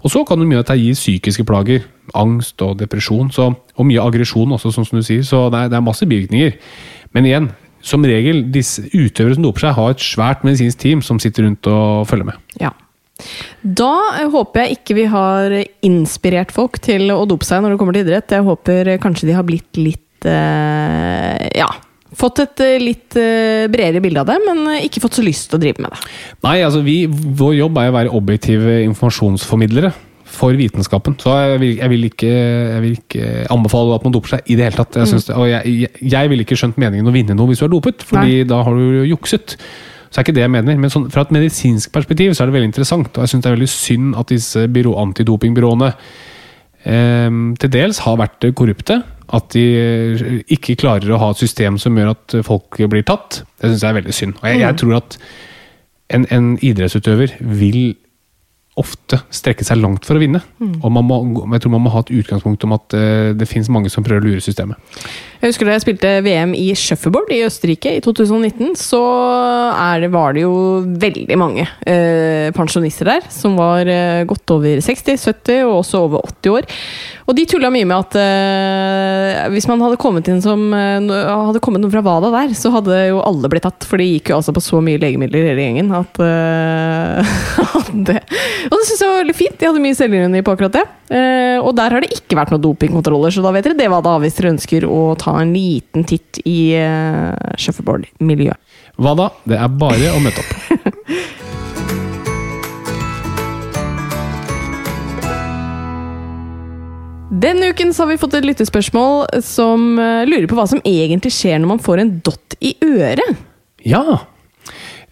Og så kan det mye at det gir psykiske plager. Angst og depresjon. Så, og mye aggresjon også, sånn som du sier. Så det er, det er masse bivirkninger. Men igjen, som regel, disse utøvere som doper seg, har et svært medisinsk team som sitter rundt og følger med. Ja. Da eh, håper jeg ikke vi har inspirert folk til å dope seg når det kommer til idrett. Jeg håper kanskje de har blitt litt eh, Ja. Fått et eh, litt eh, bredere bilde av det, men eh, ikke fått så lyst til å drive med det. Nei, altså vi, Vår jobb er å være objektive informasjonsformidlere for vitenskapen. Så jeg vil, jeg vil, ikke, jeg vil ikke, anbefale at man doper seg i det hele tatt. Jeg, synes det, jeg, jeg, jeg ville ikke skjønt meningen å vinne noe hvis du er dopet, fordi Nei. da har du jukset. Så er ikke det jeg mener. Men sånn, fra et medisinsk perspektiv så er det veldig interessant. Og jeg syns det er veldig synd at disse byrå, antidopingbyråene eh, til dels har vært korrupte. At de eh, ikke klarer å ha et system som gjør at folk blir tatt. Det syns jeg er veldig synd. Og jeg, jeg tror at en, en idrettsutøver vil ofte strekke seg langt for å vinne. Og man må, jeg tror man må ha et utgangspunkt om at eh, det finnes mange som prøver å lure systemet. Jeg husker da jeg spilte VM i shuffleboard i Østerrike i 2019, så det, var det jo veldig mange eh, pensjonister der, som var eh, godt over 60-70 og også over 80 år. Og de tulla mye med at uh, hvis man hadde kommet inn som uh, hadde kommet noen fra WADA der, så hadde jo alle blitt tatt, for de gikk jo altså på så mye legemidler hele gjengen at, uh, det, Og det syns jeg var veldig fint. De hadde mye selvironi på akkurat det. Og der har det ikke vært noen dopingkontroller, så da vet dere det WADA da hvis dere ønsker å ta en liten titt i uh, shuffleboard-miljøet. WADA. Det er bare å møte opp. Denne uken har vi fått et lyttespørsmål som eh, lurer på hva som egentlig skjer når man får en dott i øret. Ja!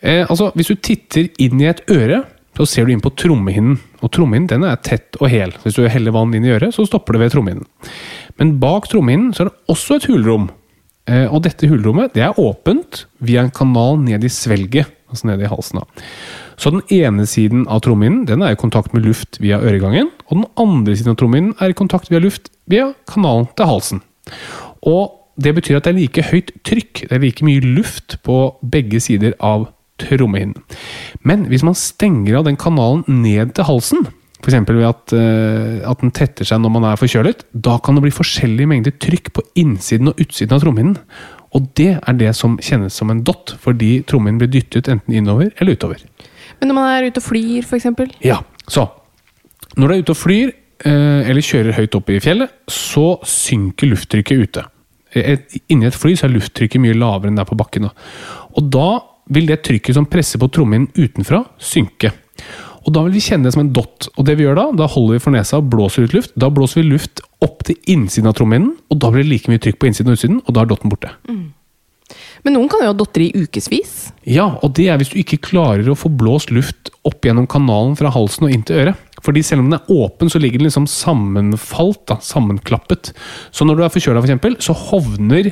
Eh, altså, hvis du titter inn i et øre, så ser du inn på trommehinnen. Og trommehinnen er tett og hel. Hvis du heller vann inn i øret, så stopper det ved trommehinnen. Men bak trommehinnen er det også et hulrom. Eh, og dette hulrommet det er åpent via en kanal ned i svelget, altså nede i halsen. da. Så den ene siden av trommehinnen er i kontakt med luft via øregangen, og den andre siden av trommehinnen er i kontakt via luft via kanalen til halsen. Og det betyr at det er like høyt trykk, det er like mye luft på begge sider av trommehinnen. Men hvis man stenger av den kanalen ned til halsen, f.eks. ved at, uh, at den tetter seg når man er forkjølet, da kan det bli forskjellige mengder trykk på innsiden og utsiden av trommehinnen. Og det er det som kjennes som en dott, fordi trommen blir dyttet enten innover eller utover. Men når man er ute og flyr, f.eks. Ja, så Når du er ute og flyr, eh, eller kjører høyt opp i fjellet, så synker lufttrykket ute. Inni et fly så er lufttrykket mye lavere enn det er på bakken. Og da vil det trykket som presser på trommehinnen utenfra, synke. Og da vil vi kjenne det som en dott. Og det vi gjør da, da holder vi for nesa og blåser ut luft. Da blåser vi luft opp til innsiden av trommehinnen, og da blir det like mye trykk på innsiden og utsiden, og da er dotten borte. Men noen kan jo ha dotter i ukevis. Ja, og det er hvis du ikke klarer å få blåst luft opp gjennom kanalen fra halsen og inn til øret. Fordi selv om den er åpen, så ligger den liksom sammenfalt, da, sammenklappet. Så når du er forkjøla, for eksempel, så hovner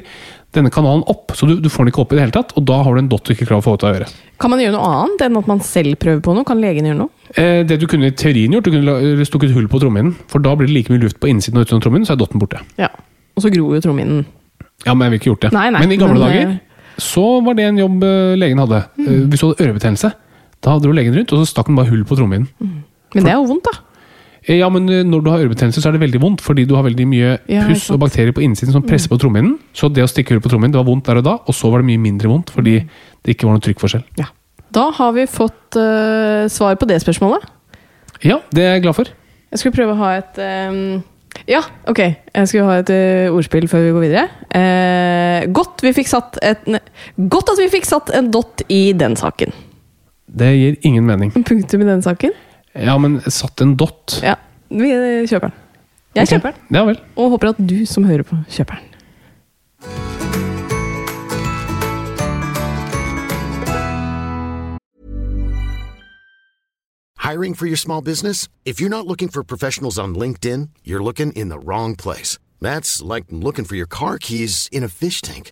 denne kanalen opp. Så du, du får den ikke opp i det hele tatt, og da har du en dott du ikke klarer å få ut av øret. Kan man gjøre noe annet enn at man selv prøver på noe? Kan legen gjøre noe? Eh, det du kunne i teorien gjort, du kunne stukket hull på trommehinnen. For da blir det like mye luft på innsiden og utenom trommehinnen, så er dotten borte. Ja. Og så gror jo trommehinnen. Ja, men jeg ville ikke gjort det. Nei, nei, men i gamle men, dager eh, så var det en jobb eh, legen hadde. Mm. Hvis du hadde ørebetennelse, da dro legen rundt, og så stakk han bare hull på trommehinnen. Men det er jo vondt, da. Ja, men eh, når du har ørebetennelse, så er det veldig vondt, fordi du har veldig mye Ja, puss. Mm. og bakterier på innsiden som presser på trommehinnen. Så det å stikke hull på trommehinnen, det var vondt der og da, og så var det mye mindre vondt fordi Mm. det ikke var noen trykkforskjell. Ja. Da har vi fått uh, svar på det spørsmålet. Ja, det er jeg glad for. Jeg skulle prøve å ha et um, Ja, ok. Jeg skulle ha et uh, ordspill før vi går videre. Uh, godt, vi fikk satt et, ne, godt at vi fikk satt en dott i den saken. Det gir ingen mening. En punktum i den saken. Ja, men satt en dott. Ja, vi kjøper den. Jeg okay. kjøper den, Ja vel. og håper at du som hører på, kjøper den. Hiring for your small business? If you're not looking for professionals on LinkedIn, you're looking in the wrong place. That's like looking for your car keys in a fish tank.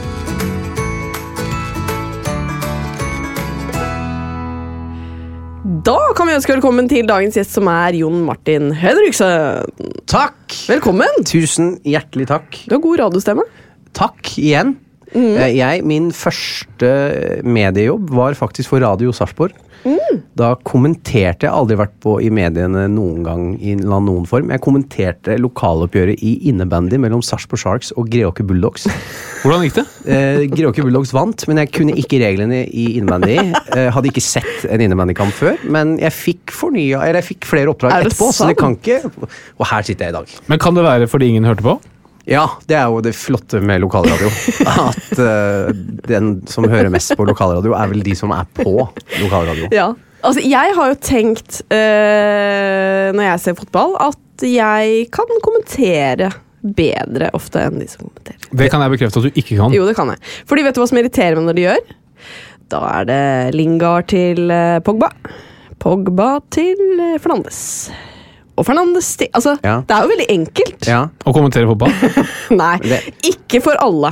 Da kan vi ønske velkommen til dagens gjest, som er Jon Martin Henriksen. Takk! Velkommen! Tusen hjertelig takk. Du har god radiostemme. Takk igjen. Mm. Jeg, min første mediejobb var faktisk for Radio Sarpsborg. Da kommenterte jeg aldri vært på i mediene noen gang i noen form. Jeg kommenterte lokaloppgjøret i innebandy mellom Sarpsborg Sharks og Greåker Bulldogs. Hvordan gikk det? Eh, Greåker Bulldogs vant, men jeg kunne ikke reglene i innebandy. Eh, hadde ikke sett en innebandykamp før, men jeg fikk fornya, eller jeg fikk flere Er oppdrag etterpå, etterpå, så det kan ikke Og her sitter jeg i dag. Men Kan det være fordi ingen hørte på? Ja, det er jo det flotte med lokalradio. At uh, den som hører mest på lokalradio, er vel de som er på lokalradio. Ja. Altså, jeg har jo tenkt, uh, når jeg ser fotball, at jeg kan kommentere bedre ofte enn de som kommenterer. Det kan jeg bekrefte at du ikke kan. Jo, det kan jeg. Fordi vet du hva som irriterer meg når de gjør? Da er det Lingard til eh, Pogba. Pogba til Fernandes. Og Fernandes Altså, Ja. det er jo veldig enkelt. Ja, Å kommentere fotball? Nei, Det- ikke for alle.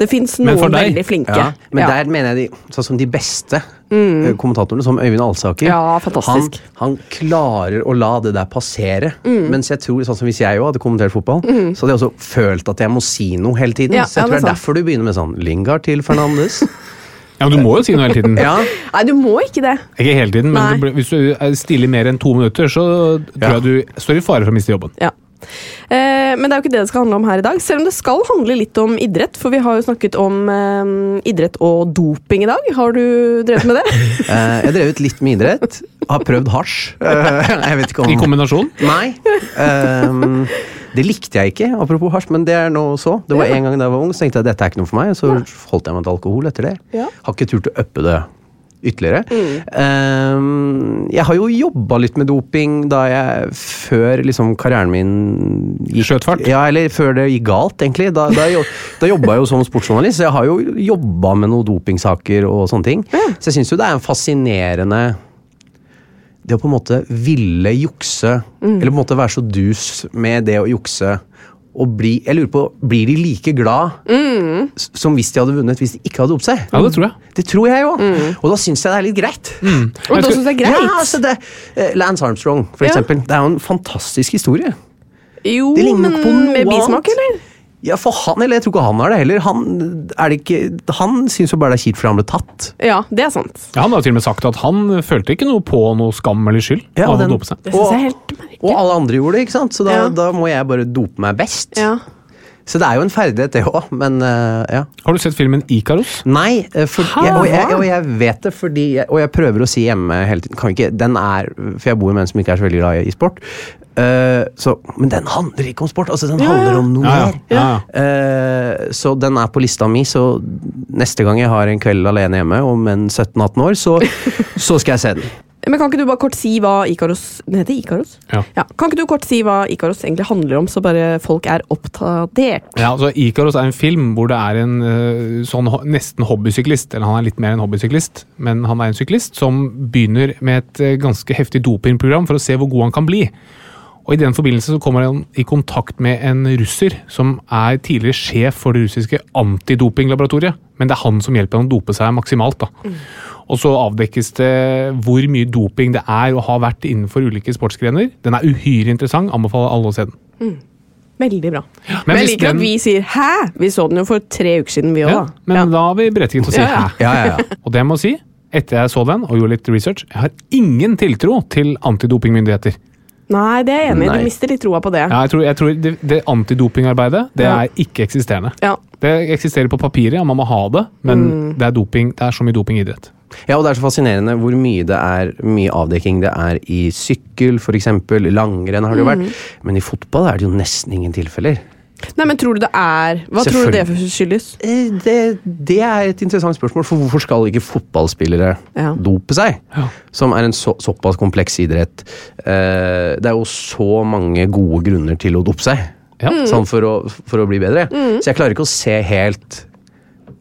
Det fins noen veldig flinke. ja. Men Ja. der mener jeg de, sånn som de beste mm. kommentatorene, som Øyvind Alsaker Ja, fantastisk. Han, han klarer å la det der passere. Mm. Mens jeg tror, sånn som hvis jeg òg hadde kommentert fotball, så hadde jeg også følt at jeg må si noe hele tiden. Ja, så jeg ja, tror det det er er derfor du begynner med sånn Lingard til Fernandes. Ja, men Du må jo si noe hele tiden. ja, Nei, du må ikke det. Ikke hele tiden, men Nei. hvis du er stille i mer enn to minutter, så tror Ja. jeg du står i fare for å miste jobben. Ja. Eh, men det er jo ikke det det skal handle om her i dag. Selv om det skal handle litt om idrett. For vi har jo snakket om eh, idrett og doping i dag. Har du drevet med det? Eh, jeg har drevet litt med idrett. Har prøvd hasj. Eh, jeg vet ikke om I kombinasjon? Nei. Ehm, det likte jeg ikke, apropos hasj, men det er nå så. Det var en gang da jeg var ung, så tenkte jeg at dette er ikke noe for meg, og så holdt jeg meg til alkohol etter det. Ja. Har ikke turt å uppe det ytterligere. Ehm, jeg har jo jobba litt med doping da jeg før liksom karrieren min gikk Skjøt fart? Ja, eller før det gikk galt, egentlig. Da, da, da jobba jeg jo som sportsjournalist, så jeg har jo jobba med noen dopingsaker og sånne ting. Så jeg syns jo det er en fascinerende det å på en måte ville jukse, eller på en måte være så dus med det å jukse og bli, Jeg lurer på, blir de like glad mm. som hvis de hadde vunnet hvis de ikke hadde opp seg? Ja, det tror jeg. Det tror jeg jo. Og da syns jeg det er litt greit. Og da synes jeg det er greit. Ja, altså det, eh, Lance Armstrong, for Ja. eksempel. Det er jo en fantastisk historie. Jo, Det ligner men med bismak, eller? Ja, for han, eller jeg tror ikke han har det heller. Han, er det ikke, han syns jo bare det er kjipt for han ble tatt. Ja, det er sant. Ja, han har til og med sagt at han følte ikke noe på noe skam eller skyld. Ja, av å dope seg. Det synes jeg er helt merkelig. Og alle andre gjorde det, ikke sant? så da, Ja. da må jeg bare dope meg best. Ja. Så det er jo en ferdighet, det òg, men uh, ja. Har du sett filmen Ikaros? Nei, eh, for, jeg, og, jeg, og jeg vet det fordi jeg, Og jeg prøver å si hjemme hele tiden kan ikke, Den er For jeg bor med en som ikke er så veldig glad i, sport. Uh, så, men den handler ikke om sport. Altså, den handler om noe Ja, ja. mer. Eh, så den er på lista mi, så neste gang jeg har en kveld alene hjemme om en 17-18 år, så, så skal jeg se den. Men kan ikke du bare kort si hva Ikaros Den heter Ikaros? Ja. Kan ikke du kort si hva Ikaros egentlig handler om, så bare folk er oppdatert? Ja, altså Ikaros er en film hvor det er en eh, sånn nesten hobbysyklist, eller han er litt mer enn hobbysyklist, men han er en syklist som begynner med et eh, ganske heftig dopingprogram for å se hvor god han kan bli. Og I den forbindelse så kommer han i kontakt med en russer som er tidligere sjef for det russiske antidopinglaboratoriet. Men det er han som hjelper han å dope seg maksimalt. da. Og så avdekkes det hvor mye doping det er og har vært innenfor ulike sportsgrener. Den er uhyre interessant. Anbefaler alle å se den. Veldig bra. Men Men jeg liker den- at vi sier 'hæ'? Vi så den jo for tre uker siden, vi òg, Ja, men men da har vi berettiget til å si Ja, ja. hæ. Ja, ja, ja. Og det jeg må si, etter jeg så den og gjorde litt research, jeg har ingen tiltro til antidopingmyndigheter. Nei, det er jeg enig i. Du mister litt troa på det. Ja, jeg tror, jeg tror det, det antidopingarbeidet det Ja. er ikke eksisterende. Ja. Det eksisterer på papiret, ja, man må ha det, men det, er doping, det er så mye doping i idrett. Ja, og det er så fascinerende hvor mye det er mye avdekking det er i sykkel, f.eks. Langrenn har det jo vært. Men i fotball er det jo nesten ingen tilfeller. Nei, men tror du det er Hva tror du det skyldes? Eh, Det, det er et interessant spørsmål, for hvorfor skal ikke fotballspillere Ja. dope seg? Ja. Som er en så, såpass kompleks idrett. Eh, det er jo så mange gode grunner til å dope seg. Ja. Sånn for å, for å bli bedre. Så jeg klarer ikke å se helt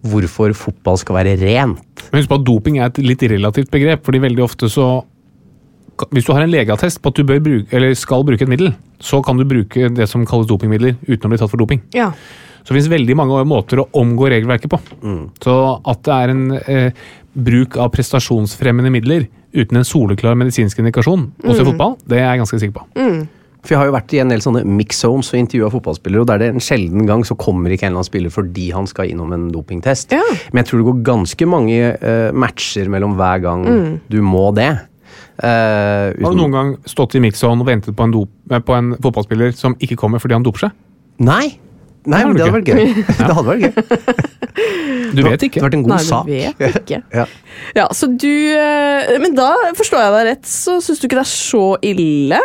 hvorfor fotball skal være rent. Men husk på at doping er et litt relativt begrep, fordi veldig ofte så Hvis du har en legeattest på at du bør bruke, eller skal bruke et middel, så kan du bruke det som kalles dopingmidler uten å bli tatt for doping. Ja. Så det finnes veldig mange måter å omgå regelverket på. Så at det er en eh, bruk av prestasjonsfremmende midler uten en soleklar medisinsk indikasjon også i fotball, det er jeg ganske sikker på. For jeg har jo vært i en del sånne mix zones og intervjua fotballspillere, og der det en sjelden gang så kommer ikke en eller annen spiller fordi han skal innom en dopingtest. Ja. Men jeg tror det går ganske mange uh, matcher mellom hver gang du må det. Eh, Har du noen gang stått i mixzone og ventet på en, dop, eh, på en fotballspiller som ikke kommer fordi han doper seg? Nei! Nei, men det hadde vært gøy. det hadde vært gøy. Du vet ikke. Det hadde vært en god Nei, du sak. vet ikke. Ja. Ja, så du eh, Men da forstår jeg deg rett, så syns du ikke det er så ille?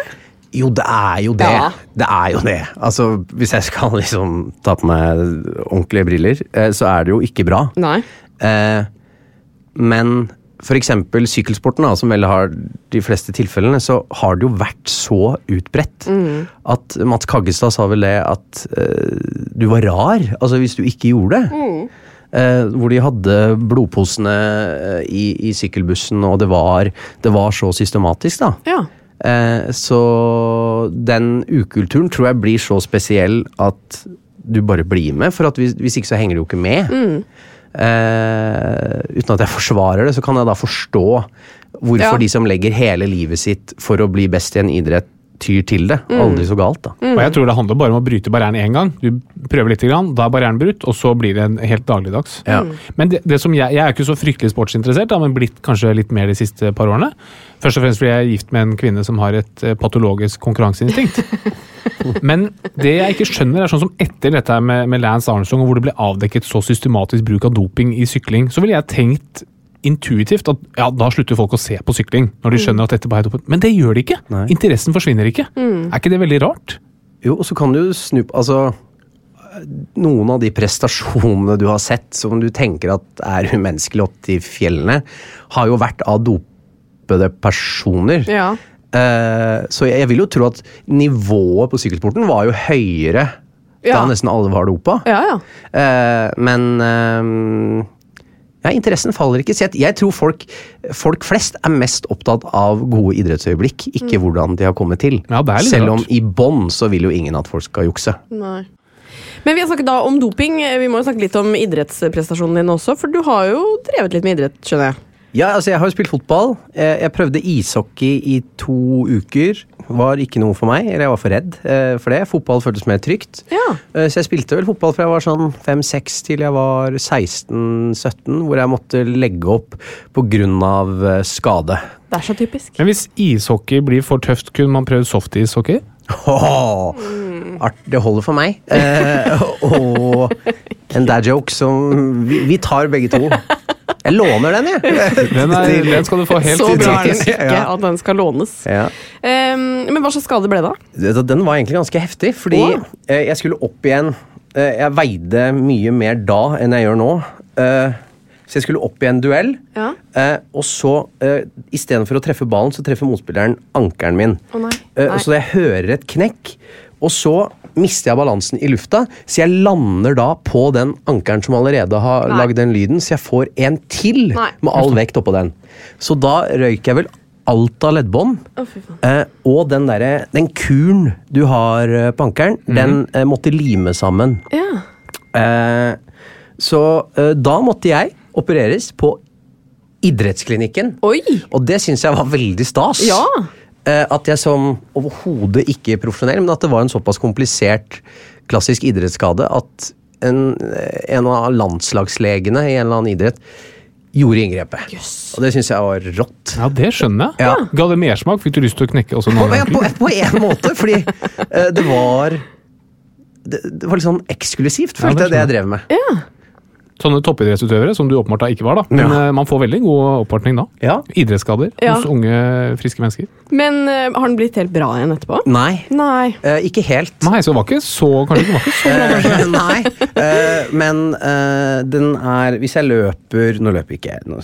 Jo, det er jo det. Ja. Det er jo det. Altså, Hvis jeg skal liksom ta på meg ordentlige briller, så er det jo ikke bra. Nei. Eh, men eksempel sykkelsporten, da, som vel har de fleste tilfellene, så har det jo vært så utbredt at Mats Kaggestad sa vel det at uh, du var rar altså hvis du ikke gjorde det. Eh, hvor de hadde blodposene eh, i, i sykkelbussen, og det var, det var så systematisk, da. Ja. Så den ukulturen tror jeg blir så spesiell at du bare blir med, for hvis, hvis ikke så henger du jo ikke med. Eh, uten at jeg forsvarer det, så kan jeg da forstå hvorfor Ja. de som legger hele livet sitt for å bli best i en idrett, tyr til det. Aldri så galt, da. Og jeg tror det handler bare om å bryte barrieren én gang. Du prøver litt, grann, da er barrieren brutt, og så blir det en helt dagligdags. Ja. Men det, det som jeg, jeg er ikke så fryktelig sportsinteressert, da, men blitt kanskje litt mer de siste par årene. Først og fremst fordi jeg er gift med en kvinne som har et eh, patologisk konkurranseinstinkt. Men det jeg ikke skjønner, er sånn som etter dette med, med Lance Armstrong, hvor det ble avdekket så systematisk bruk av doping i sykling, så ville jeg tenkt intuitivt at ja, da slutter folk å se på sykling. Når de skjønner at dette bare er doping. Men det gjør de ikke. Nei. Interessen forsvinner ikke. Er ikke det veldig rart? Jo, og så kan du snu Altså Noen av de prestasjonene du har sett som du tenker at er umenneskelige opp til fjellene, har jo vært av dopede personer. Ja. Eh, så jeg, jeg vil jo tro at nivået på sykkelsporten var jo høyere Ja. da nesten alle var dopa. Ja, ja. Eh, men eh, ja, interessen faller ikke. Så jeg, tror folk, folk flest er mest opptatt av gode idrettsøyeblikk, ikke hvordan de har kommet til. Ja, det er litt Selv om rart. i bånn så vil jo ingen at folk skal jukse. Nei. Men vi har snakket da om doping. Vi må jo snakke litt om idrettsprestasjonen din også, for du har jo drevet litt med idrett, skjønner jeg. Ja, altså jeg har jo spilt fotball. Eh, Jeg prøvde ishockey i to uker. Var ikke noe for meg, eller jeg var for redd eh, for det. Fotball føltes mer trygt. Ja. Eh, Så jeg spilte vel fotball fra jeg var sånn 5-6 til jeg var 16-17, hvor jeg måtte legge opp på grunn av eh, skade. Det er så typisk. Men hvis ishockey blir for tøft, kunne man prøvd softishockey? Åh, art, det holder for meg. Eh, og en dad joke som vi, vi tar begge to. Jeg låner den, jeg. Den, er, den skal du få helt Så bra er den ikke at den skal lånes. Ja. Um, men hva slags skade ble det, da? Den var egentlig ganske heftig, fordi eh, jeg skulle opp igjen eh, Jeg veide mye mer da enn jeg gjør nå. eh, så jeg skulle opp i en duell, Ja. eh, og så uh, istedenfor å treffe ballen, så treffer motspilleren ankelen min. Oh, nei. Eh, Nei. så jeg hører et knekk, og så mister jeg balansen i lufta, så jeg lander da på den ankeren som allerede har Nei. lagd den lyden, så jeg får en til Nei. med all vekt oppå den. Så da røyker jeg vel alt av leddbånd. eh, og den derre Den kuren du har på på mm. den eh, måtte lime sammen. Ja. Eh, så eh, da måtte jeg opereres på idrettsklinikken. Oi! Og det syns jeg var veldig stas. Ja. Eh, at jeg som overhodet ikke profesjonell, men at det var en såpass komplisert klassisk idrettsskade at en, en av landslagslegene i en eller annen idrett gjorde inngrepet. Og det syns jeg var rått. Ja, det skjønner jeg. Ja. Ga det mersmak? Fikk du lyst til å knekke også en På, annen på, på en måte, fordi eh, det var det, det var litt sånn eksklusivt, Ja, følte det jeg, det jeg drev med. Sånne toppidrettsutøvere, som du åpenbart da ikke var, da. Men Ja. eh, man får veldig god oppvartning da. Ja. Idrettsskader Ja. hos unge, friske mennesker. Men uh, har den blitt helt bra igjen etterpå? Nei, Nei. Uh, ikke helt. Nei, så det var ikke så Kanskje det var ikke så bra, kanskje. Eh, Nei, uh, men eh, den er Hvis jeg løper Nå løper ikke. Nå,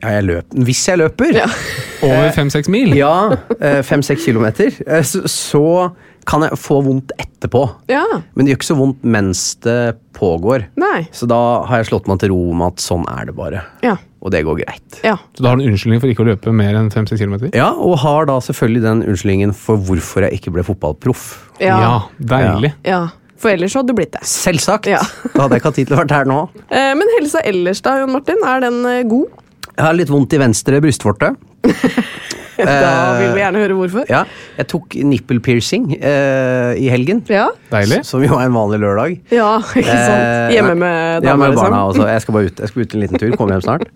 ja, jeg løp, hvis jeg løper, Ja. Over fem-seks mil. ja, fem-seks kilometer, så, så kan jeg få vondt etterpå. Ja. Men det gjør ikke så vondt mens det pågår. Nei. Så da har jeg slått meg til ro med at sånn er det bare. Ja. Og det går greit. Ja. Så da har du en unnskyldning for ikke å løpe mer enn fem-seks kilometer? Ja, og har da selvfølgelig den unnskyldningen for hvorfor jeg ikke ble fotballproff. Ja. deilig. ja. For ellers hadde du blitt det. Selvsagt! Ja. Da hadde jeg ikke hatt tid til å være her nå. Eh, men helsa ellers da, Jon Martin? Er den eh, god? Jeg har litt vondt i venstre brystvorte. Da vil vi gjerne høre hvorfor. Ja, jeg tok nipple piercing eh, i helgen. Ja. Deilig. Som jo er en vanlig lørdag. Ja, ikke sant? Eh, Hjemme nei. med Ja, med barna liksom. også. Jeg skal bare ut Jeg skal ut en liten tur. Komme hjem snart.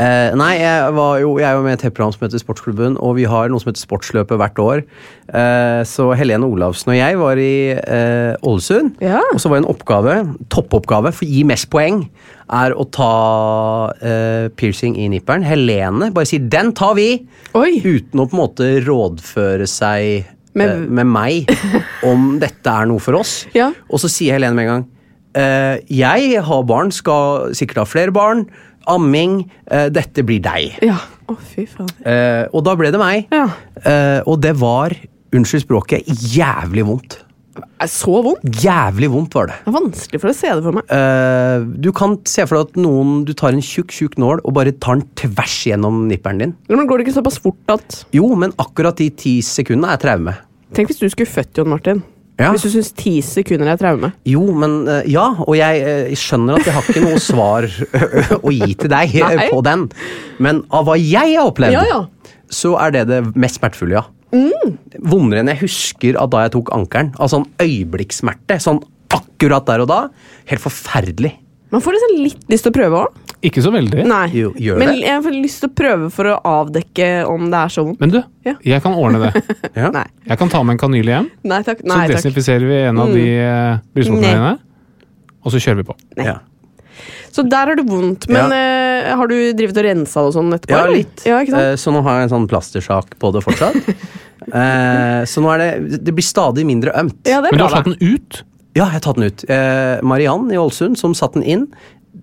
Eh, nei, jeg, var jo, jeg er jo med i et TV-program som heter Sportsklubben, og vi har noe som heter Sportsløpet hvert år. Eh, så Helene Olavsen og jeg var i eh, Ålesund, Ja. og så var det en oppgave, toppoppgave, for å gi mest poeng, er å ta uh, piercing i nipperen. Helene bare sier 'den tar vi', Oi! uten å på en måte rådføre seg Med- uh, med meg om dette er noe for oss. Ja. Og så sier Helene med en gang uh, Jeg har barn, skal sikkert ha flere barn. Amming. eh, dette blir deg. Ja. Å, fy faen. Eh, og da ble det meg. Ja. Eh, og det var, unnskyld språket, jævlig vondt. Så vondt? Jævlig vondt var det. Det vanskelig for å se det for meg. Uh, du kan se for deg at noen Du tar en tjukk, tjukk nål og bare tar den tvers gjennom nipperen din. Men går det ikke såpass fort at Jo, men akkurat de ti sekundene er traume. Tenk hvis du skulle født Jon Martin. Ja. Hvis du syns ti sekunder er traume. Jo, men uh, Ja, og jeg uh, skjønner at jeg har ikke noe svar å gi til deg på den. Men av hva jeg har opplevd, Ja, ja. så er det det mest smertefulle, ja. Vondere enn jeg husker av da jeg tok ankelen. Av sånn øyeblikkssmerte. Sånn akkurat der og da. Helt forferdelig. Man får liksom litt lyst til å prøve òg. Ikke så veldig. Nei. Jo, gjør Men det. jeg får lyst til å prøve for å avdekke om det er så vondt. Men du, Ja. jeg kan ordne det. Ja. Nei. Jeg kan ta med en kanyle hjem, Nei takk. så Nei, takk. desinfiserer vi en av de mm. brystvortene dine, og så kjører vi på. Ja. Så der har du vondt. Men eh, har du drevet og rensa og sånn etterpå? ja, eller? litt. Ja, ikke sant? Eh, Så nå har jeg en sånn plastersak på det fortsatt. Eh, så nå er det Det blir stadig mindre ømt. ja, det er Men du bra. har tatt den ut? Ja, jeg har tatt den ut. Eh, Mariann i Ålesund, som satte den inn.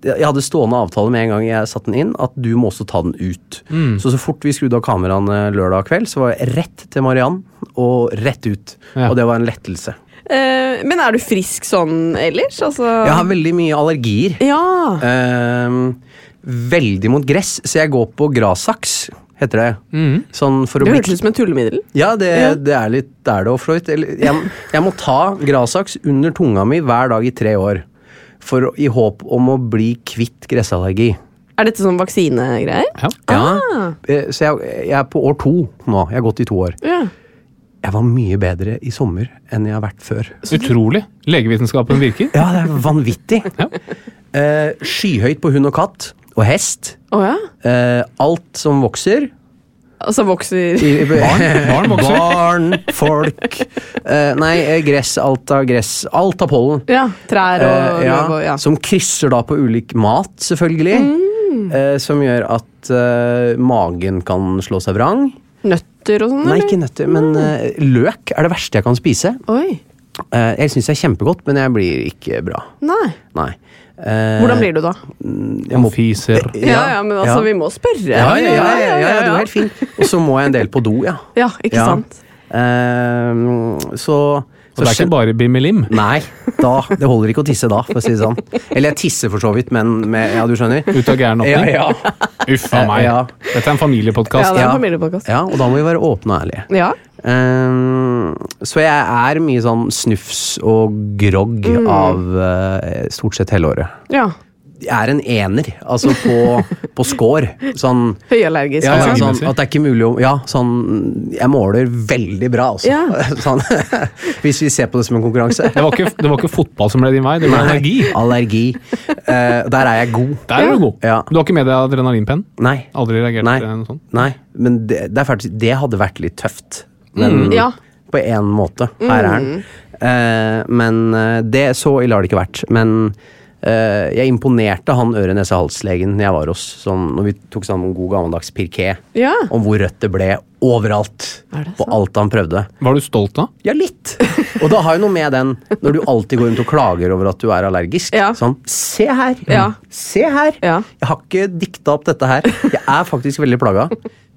Jeg hadde stående avtale med en gang jeg satte den inn, at du må også ta den ut. Mm. Så så fort vi skrudde av kameraene lørdag kveld, så var jeg rett til Mariann og rett ut. Ja. Og det var en lettelse. Eh, men er du frisk sånn ellers? Altså Jeg har veldig mye allergier. Ja. Uh, veldig mot gress, så jeg går på grasaks heter det. Mm. Sånn for å Det bli hørtes ut som et tullemiddel. Ja, det, Ja. det er litt det er det òg, Jeg, jeg må ta grasaks under tunga mi hver dag i tre år. For, I håp om å bli kvitt gressallergi. Er dette sånn vaksinegreier? Ja. Ja, Ah. eh, Så jeg, jeg er på år to nå. Jeg har gått i to år. Ja. Jeg var mye bedre i sommer enn jeg har vært før. Utrolig. Legevitenskapen virker. Ja, det er vanvittig. Ja. Eh, skyhøyt på hund og katt og hest. Oh, ja? Eh, alt som vokser. Altså vokser I, Barn- barn vokser. Barn, folk eh, Nei, eh, gress. Alt av gress. Alt av pollen. Ja. Trær og Eh, ja, og ja. Som krysser da på ulik mat, selvfølgelig. Mm. Eh, som gjør at eh, magen kan slå seg vrang. Nøtter og sånn? Nei, ikke nøtter, men uh, løk er det verste jeg kan spise. Oi. Uh, jeg syns det er kjempegodt, men jeg blir ikke bra. Nei. Nei. Eh, Hvordan blir du da? jeg må, Fiser. Ja, ja, men altså, ja. vi må spørre. ja, ja, ja, ja, ja, ja, det var helt fin. Og så må jeg en del på do, ja. Ja, ikke Ja. sant? Så, Så det er ikke bare bimmelim? Nei, da, det holder ikke å tisse da, for å si det sånn. Eller jeg tisser for så vidt, men med Ja, du skjønner? Ut av gæren åpning? Ja, ja. Uff a meg. Ja. Dette er en familiepodkast. Ja, det er Ja. en familiepodkast. ja, og da må vi være åpne og ærlige. Ja. Um, så jeg er mye sånn snufs og grogg av uh, stort sett hele året. ja. Jeg er en ener, altså på, på score. Sånn Høyallergisk. Ja, ja, altså. sånn, at det er ikke mulig å Ja, sånn Jeg måler veldig bra, altså. Ja. Sånn, hvis vi ser på det som en konkurranse. Det, var ikke, det var ikke fotball som ble din vei, det var allergi. Allergi. Uh, der er jeg god. Der er du god. Ja. Du har ikke med deg adrenalinpenn? Nei. Aldri reagert Nei. på noe sånt? Nei, men det, det er faktisk Det hadde vært litt tøft. Men Ja. på én måte. Her er den. Uh, men eh, det så ille har det ikke vært. Men jeg imponerte han øre-nese-hals-legen jeg var hos, sånn, når vi tok sammen en god gammeldags pirké, Ja. om hvor rødt det ble overalt. Er På alt han prøvde. Var du stolt da? Ja, litt. Og det har jo noe med den når du alltid går rundt og klager over at du er allergisk. Ja. Sånn, se her! Ja. Se her! Ja. Jeg har ikke dikta opp dette her. Jeg er faktisk veldig plaga.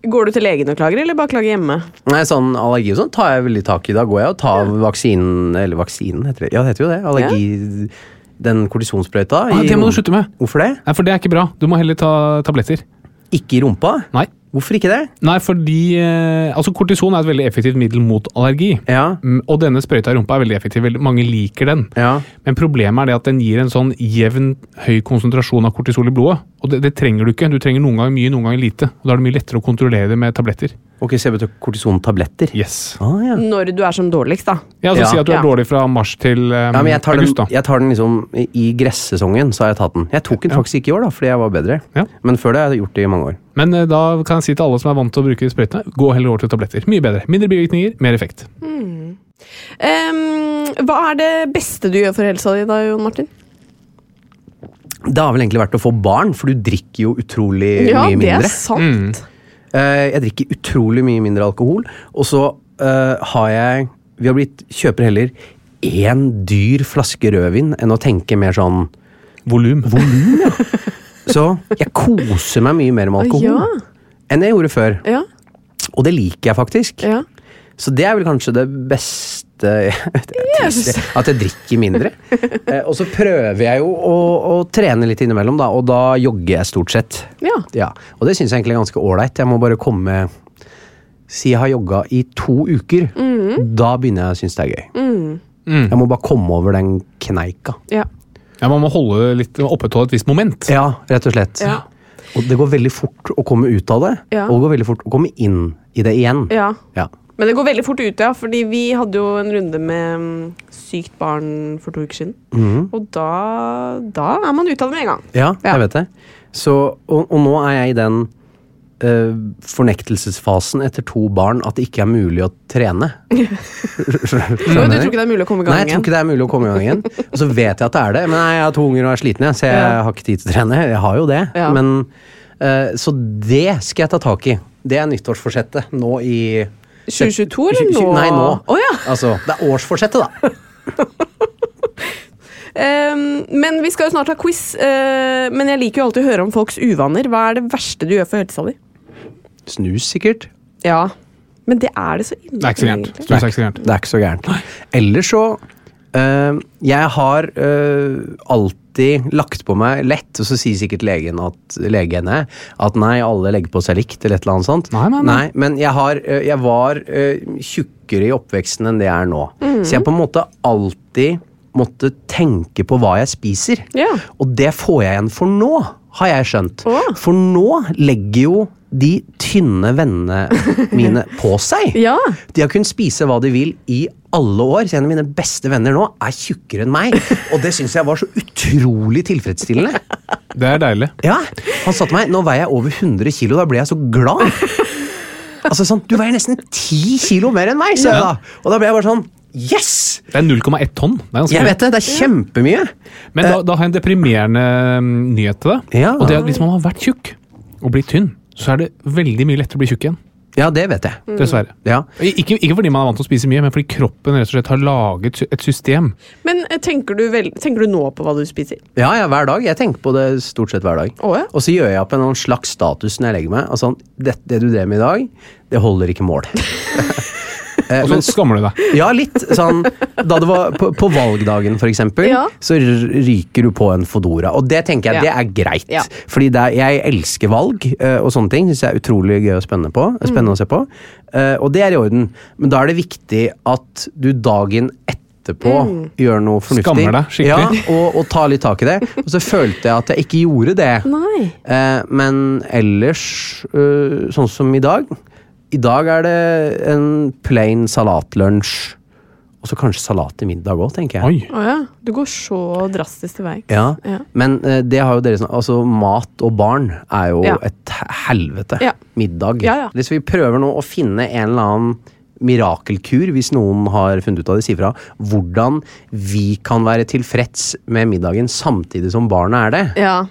Går du til legen og klager, eller bare klager hjemme? Nei, sånn Allergi og sånn tar jeg veldig tak i. Da går jeg og tar vaksinen Eller vaksinen, heter det. Ja, det heter jo det. Allergi... Den kortisonsprøyta. Ah, det må du slutte med. Hvorfor det? Nei, for det er ikke bra. Du må heller ta tabletter. Ikke i rumpa? Nei. Hvorfor ikke det? Nei, fordi eh, altså Kortison er et veldig effektivt middel mot allergi. Ja. Mm, Og denne sprøyta i rumpa er veldig effektiv. Mange liker den. Ja. Men problemet er det at den gir en sånn jevn, høy konsentrasjon av kortisol i blodet. Og det, det trenger du ikke. Du trenger noen ganger mye, noen ganger lite. Og Da er det mye lettere å kontrollere det med tabletter. Ok, så jeg betyr kortisontabletter. Yes. Ah, ja. Når du er som dårligst, da. Ja, så Ja. Si at du er Ja. dårlig fra mars til um, Ja, men jeg tar, den, august, da. jeg tar den liksom i gressesongen, så har jeg tatt den. Jeg tok den faktisk ikke i år, da, fordi jeg var bedre. Ja. Men før det har jeg gjort det i mange år. Men uh, da kan jeg si til alle som er vant til å bruke sprøytene, gå heller over til tabletter. Mye bedre. Mindre bivirkninger, mer effekt. Em, hva er det beste du gjør for helsa di da, Jon Martin? Det har vel egentlig vært å få barn, for du drikker jo utrolig Ja, mye det er sant. Eh, jeg drikker utrolig mye mindre alkohol, og så eh, har jeg Vi har blitt kjøper heller én dyr flaske rødvin enn å tenke mer sånn Volum. Så jeg koser meg mye mer med alkohol Ja. enn jeg gjorde før. Ja. Og det liker jeg faktisk. ja. Så det er vel kanskje det beste Yes. At jeg drikker mindre. Eh, og så prøver jeg jo å, å trene litt innimellom, da, og da jogger jeg stort sett. ja. Ja, Og det syns jeg egentlig er ganske ålreit. Jeg må bare komme Si jeg har jogga i to uker. Da begynner jeg å synes det er gøy. Jeg må bare komme over den kneika. ja. Ja, Man må holde litt, opprettholde et visst moment. Ja, rett og slett. Ja. Og det går veldig fort å komme ut av det, Ja. og det går veldig fort å komme inn i det igjen. ja. Ja. Men det går veldig fort ut, ja. Fordi vi hadde jo en runde med mm, sykt barn for to uker siden. Mhm. Og da, da er man ute av det med en gang. Ja, Ja. jeg vet det. Så, og, og nå er jeg i den uh, fornektelsesfasen etter to barn at det ikke er mulig å trene. Skjønner Du tror ikke det er mulig å komme i gang igjen? Nei, jeg tror ikke det er mulig å komme i gang igjen. Og så vet jeg at det er det, men nei, jeg har to unger og er sliten, så jeg Ja. har ikke tid til å trene. Jeg har jo det, Ja. men uh, Så det skal jeg ta tak i. Det er nyttårsforsettet nå i 2022 eller nå? Nei, nå. Oh, ja. Altså, det er årsforsettet, da. um, men vi skal jo snart ha quiz. Uh, men jeg liker jo alltid å høre om folks uvaner. Hva er det verste du gjør for helsa di? Snus, sikkert. Ja. Men det er det så ille. Det er ikke så gærent. Er. Det er ikke så gærent. Ellers så Jeg har øh, alltid lagt på meg lett, og så sier sikkert legen at, legene at nei, alle legger på seg likt, eller et eller annet sånt. Nei, nei, nei. men jeg, har, øh, jeg var tjukkere i oppveksten enn det jeg er nå. Så jeg på en måte alltid måtte tenke på hva jeg spiser. Ja. Og det får jeg igjen for nå, har jeg skjønt. Oh. For nå legger jo de tynne vennene mine på seg. Ja. De har kunnet spise hva de vil i alle år, så en av mine beste venner nå er tjukkere enn meg. Og det syns jeg var så utrolig tilfredsstillende. Det er deilig. Ja, Han sa til meg nå veier jeg over 100 kilo, da ble jeg så glad. Altså sånn, Du veier nesten 10 kilo mer enn meg, sa jeg da. Og da ble jeg bare sånn Yes! Det er 0,1 tonn. Det er Jeg vet det, det er kjempemye. Men da, da har jeg en deprimerende mm, nyhet til deg. Ja. Og det er at Hvis man har vært tjukk og blitt tynn, så er det veldig mye lettere å bli tjukk igjen. Ja, det vet jeg. Dessverre. Ja. Ikke, ikke fordi man er vant til å spise mye, men fordi kroppen rett og slett har laget et system. Men eh, tenker du, vel, tenker du nå på hva du spiser? Ja, ja, hver dag. Jeg tenker på det stort sett hver dag. Å, ja. Og så gjør jeg opp en slags status når jeg legger meg. Altså, det, det du drev med i dag, det holder ikke mål. Eh, Og men så skammer du deg. Ja, litt. Sånn, da det var på, på valgdagen, eksempel, Ja. så ryker du på en Fodora. Og det tenker jeg, Ja. det er greit. Ja. Fordi er, jeg elsker valg eh, og sånne ting. Syns jeg er utrolig gøy og spennende, på, Mm. å se på. Eh, og det er i orden. Men da er det viktig at du dagen etterpå Mm. gjør noe fornuftig. Skammer deg skikkelig. Ja, og, og tar litt tak i det. Og så følte jeg at jeg ikke gjorde det. Nei. Eh, men ellers, øh, sånn som i dag I dag er det en plain salatlunsj. Og så kanskje salat til middag òg, tenker jeg. Oi. Oh, ja. Du går så drastisk til verks. Ja, Ja. Men eh, det har jo dere sånn Altså, mat og barn er jo Ja. et helvete. Ja. Middag. Ja, ja. Hvis vi prøver nå å finne en eller annen mirakelkur, hvis noen har funnet ut av det, si fra. Hvordan vi kan være tilfreds med middagen samtidig som barna er det. Ja.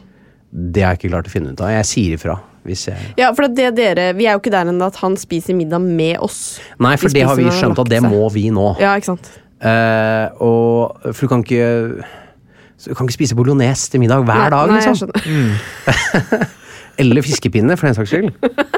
Det har jeg ikke klart å finne ut av. Jeg sier ifra. Hvis jeg ja, for det dere Vi er jo ikke der ennå at han spiser middag med oss. Nei, for det har vi skjønt at det må vi nå. Ja, ikke sant. Eh, og For du kan ikke Du kan ikke spise bolognese til middag hver Nei, dag, nei, jeg liksom. skjønner. Eller fiskepinner, for den saks skyld.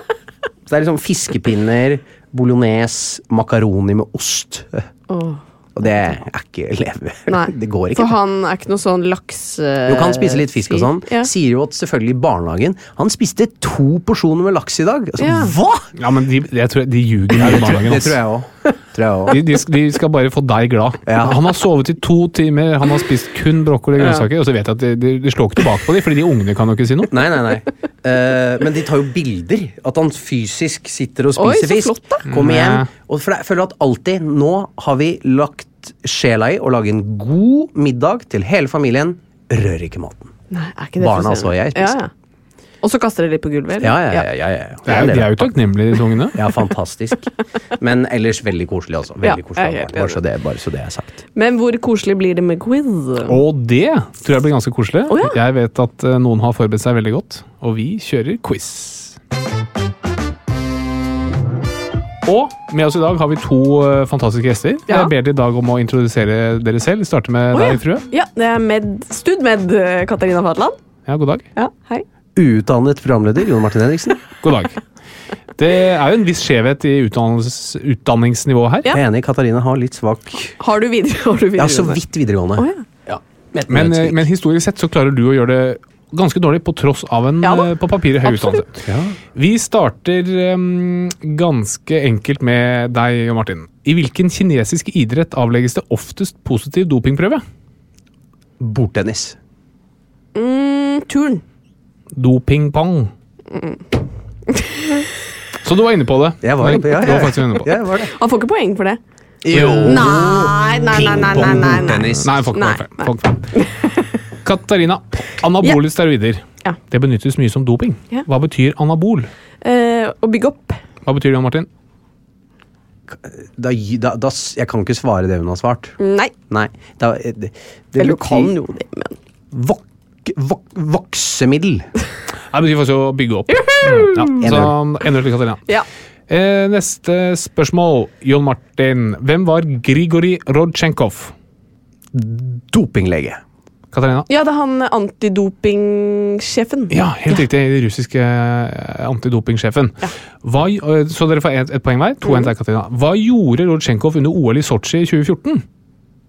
Så det er liksom fiskepinner, bolognese, makaroni med ost. Åh. Og det er ikke leve. Nei. Det går ikke. For han er ikke noe sånn laks... Du kan spise litt fisk og sånn. Ja. Sier jo at selvfølgelig barnehagen Han spiste to porsjoner med laks i dag. Altså, Ja. Hva?! Ja, men de, jeg tror, de ljuger i barnehagen. Det tror jeg òg. Tror jeg også. De, de, de skal bare få deg glad. Ja. Han har sovet i to timer, han har spist kun brokkoli og grønnsaker, og så vet jeg at de, de, de slår ikke tilbake på dem, fordi de ungene kan jo ikke si noe. Nei, nei, nei. Uh, men de tar jo bilder. At han fysisk sitter og Oi, spiser så fisk. flott, da. Kommer hjem. Og for jeg føler at alltid Nå har vi lagt sjela i å lage en god middag til hele familien. Rør ikke maten. Nei, er ikke det Barna så jeg spiser. Ja, ja. Og så kaster dere litt på gulvet? Ja, ja, ja. ja, ja. Det er, de er jo takknemlige, disse ungene. Ja, fantastisk. Men ellers veldig koselig, altså. Veldig Ja, koselig. Bare så, det, bare så det er sagt. Men hvor koselig blir det med quiz? Og det tror jeg blir ganske koselig. Oh, ja. Jeg vet at eh, noen har forberedt seg veldig godt, og vi kjører quiz. Og med oss i dag har vi to eh, fantastiske gjester. Ja. Jeg ber dere i dag om å introdusere dere selv. Starte med deg, ja. frue. Ja, det er med, Studmed eh, Katarina Fatland. Ja, god dag. Ja, hei. Uutdannet programleder Jon Martin Henriksen. God dag. Det er jo en viss skjevhet i utdanningsnivået her. Ja. Jeg er enig, Katarina har litt svak Har du videre? Har du videre Ja, så vidt videregående. Oh, ja. Ja. Men, eh, men historisk sett så klarer du å gjøre det ganske dårlig på tross av en Ja eh, på papiret høy Absolutt. utdannelse. ja. Vi starter um, ganske enkelt med deg, Jon Martin. I hvilken kinesisk idrett avlegges det oftest positiv dopingprøve? Bordtennis. Mm, turn. Dopingpong. Så du var inne på det? Jeg var, ja, ja, Du var inne på det. ja, jeg var det. Han får ikke poeng for det. Jo. Nei, nei, nei, nei, nei, nei, nei. Nei, folk Nei. Katarina, anabole steroider. Ja. Det benyttes mye som doping. Ja. Hva betyr anabol? Eh, å bygge opp. Hva betyr det, Jan Martin? Da, da, da, jeg kan ikke svare det hun har svart. Nei. Nei. Da, det, det Eller du kan jo det, men vok, vok, voksemiddel. Det betyr faktisk å bygge opp. Ja, så ender til Katarina. Ja. Eh, neste spørsmål, Jon Martin. Hvem var Grigori Rodchenkov? Dopinglege. Katarina? Ja, det er han antidopingsjefen. Ja, helt riktig. Den russiske eh, antidopingsjefen. Hva, eh, så dere får ett et poeng hver. Mm. 2-1 Katarina. Hva gjorde Rodsjenkov under OL i Sotsji i 2014?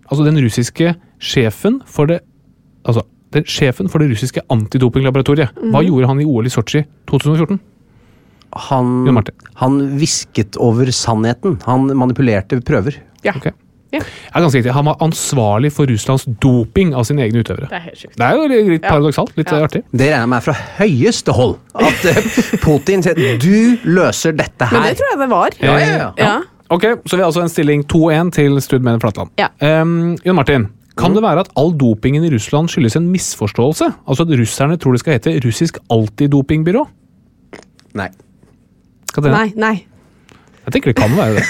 Altså den russiske sjefen for det Altså, den sjefen for det russiske antidopinglaboratoriet. Hva Mm. gjorde han i OL i Sotsji 2014? Han, han hvisket over sannheten. Han manipulerte prøver. Ja. Okay. Ja. Ja, ganske riktig. Han var ansvarlig for Russlands doping av sine egne utøvere. Det er helt sjukt. Det er jo litt paradoksalt. Litt Ja. artig. Det regner jeg med fra høyeste hold. At eh, Putin sier du løser dette her. Men det tror jeg det var. Ja, ja, ja. Ja. Ok, Så vi har altså en stilling 2-1 til Studmene Flatland. Ja. Um, Jon Martin, kan det være at all dopingen i Russland skyldes en misforståelse? Altså at russerne tror det skal hete Russisk antidopingbyrå? Nei. Katarina? Nei, nei. Jeg tenker det kan være det.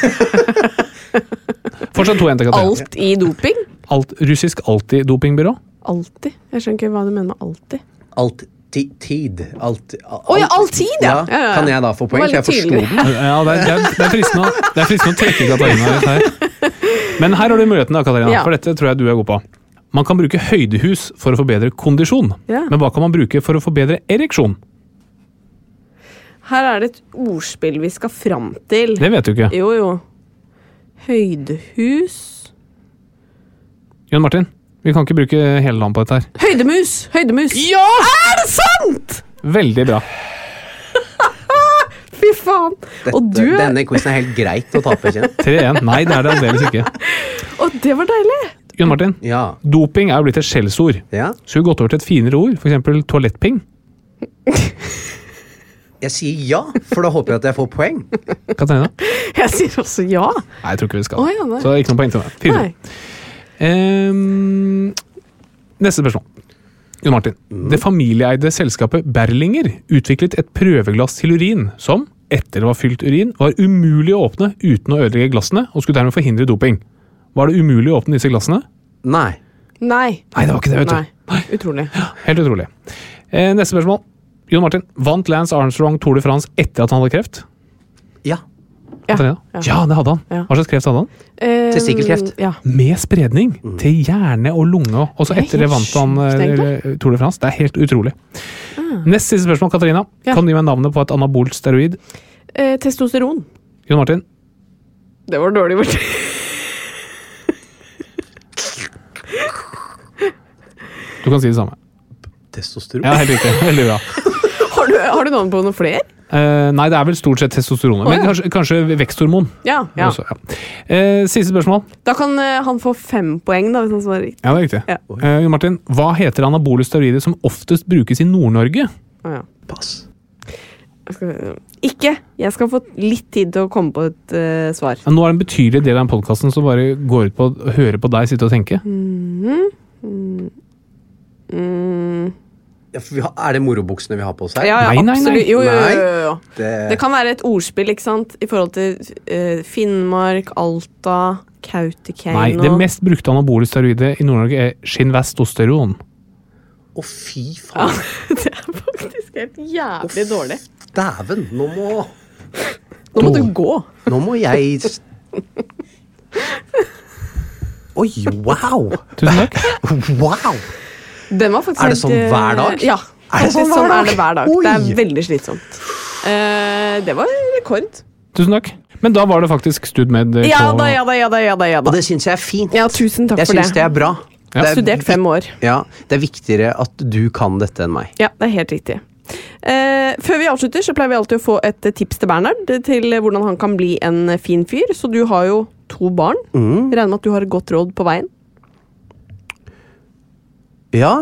Fortsatt 2-1 til Katarina. Alt i doping? Alt, russisk antidopingbyrå? Alltid. Jeg skjønner ikke hva du mener med alltid. Alt ti- tid. Alt, Å ja, alltid, ja. Ja, ja, ja. Kan jeg da få poeng? For jeg forsto den. Ja, det er, det, er, det, er fristende, å- det er fristende å trekke Katarina litt her. Men her har du muligheten, da, Katarina, Ja. for dette tror jeg du er god på. Man kan bruke høydehus for å forbedre kondisjon. Ja. Men hva kan man bruke for å forbedre ereksjon? Her er det et ordspill vi skal fram til. Det vet du ikke. Jo, jo. Høydehus Jon Martin, vi kan ikke bruke hele navnet på dette her. Høydemus! Høydemus! Ja! Er det sant?! Veldig bra. Fy faen! Dette, Og du Denne quizen er helt greit å tape, kjenner jeg. 3-1. Nei, det er det aldeles ikke. Og det var deilig! Jon Martin, Ja. doping er jo blitt et skjellsord. ja. Skulle vi gått over til et finere ord, f.eks. toalettping? Jeg sier ja, for da håper jeg at jeg får poeng. Katarina? Jeg sier også ja. Nei, jeg tror ikke vi skal. Oh, ja. Så ikke noe poeng til meg. Ehm, neste spørsmål. Jon Martin. Det familieeide selskapet Berlinger utviklet et prøveglass til urin som, etter det var fylt urin, var umulig å åpne uten å ødelegge glassene, og skulle dermed forhindre doping. Var det umulig å åpne disse glassene? Nei. Nei. Nei, det var ikke det, vet du. Nei. Utrolig. Ja, Helt utrolig. Eh, neste spørsmål. Jon Martin. Vant Lance Armstrong Tour de France etter at han hadde kreft? Ja. Ja. Ja. ja, det hadde han. Ja. Hva slags kreft hadde han? Eh, Testikkelkreft. Ja. Med spredning til hjerne og lunge. Og så er etter det vant han eh. Tour de France. Det er helt utrolig. Nest siste spørsmål, Katarina. Ja. Kan du gi meg navnet på et anabolt steroid? Eh, testosteron. Jon Martin? Det var dårlig gjort. Du kan si det samme. Testosteron. Ja, helt riktig. Veldig bra. Har du, har du navn på noen flere? Eh, nei, det er vel stort sett testosteronet. ja. Men kanskje, kanskje veksthormon. Ja. ja. Også, ja. Eh, siste spørsmål. Da kan uh, han få fem poeng, da, hvis han svarer riktig. Ja, det er riktig. Ja. Eh, Martin, hva heter anabole steroider som oftest brukes i Nord-Norge? Oh, ja. Pass. Jeg skal, ikke! Jeg skal få litt tid til å komme på et svar. Ja, nå er det en betydelig del av podkasten som bare går ut på å høre på deg sitte og tenke. Mm. Mm. Ja, for vi har, er det morobuksene vi har på oss her? Ja, ja, Nei, nei, nei. Jo, jo, jo, jo, jo. Det, Det kan være et ordspill, ikke sant? I forhold til uh, Finnmark, Alta, Kautokeino Nei, det mest brukte anabole steroidet i Nord-Norge er skinvestosteron. Å, fy faen. Det er faktisk helt jævlig dårlig. Dæven, nå må Nå må du gå. Nå må jeg Oi, wow! Tusen takk. Wow! Den var faktisk Er det sånn eh, hver dag? Ja. Er det sånn, sånn hver dag? er det hver dag. Det er veldig slitsomt. Uh, det var rekord. Tusen takk. Men da var det faktisk StudMed eh, Ja på- da, ja da, ja da. ja da, ja Og det syns jeg er fint. Ja, tusen takk jeg for syns det. det er bra. Ja. Jeg har Studert fem år. Ja, det er viktigere at du kan dette enn meg. Ja, det er helt riktig. Eh, før vi avslutter, så pleier vi alltid å få et eh, tips til Bernhard til hvordan han kan bli en eh, fin fyr. Så du har jo to barn. Mm. Regner med at du har et godt råd på veien. Ja.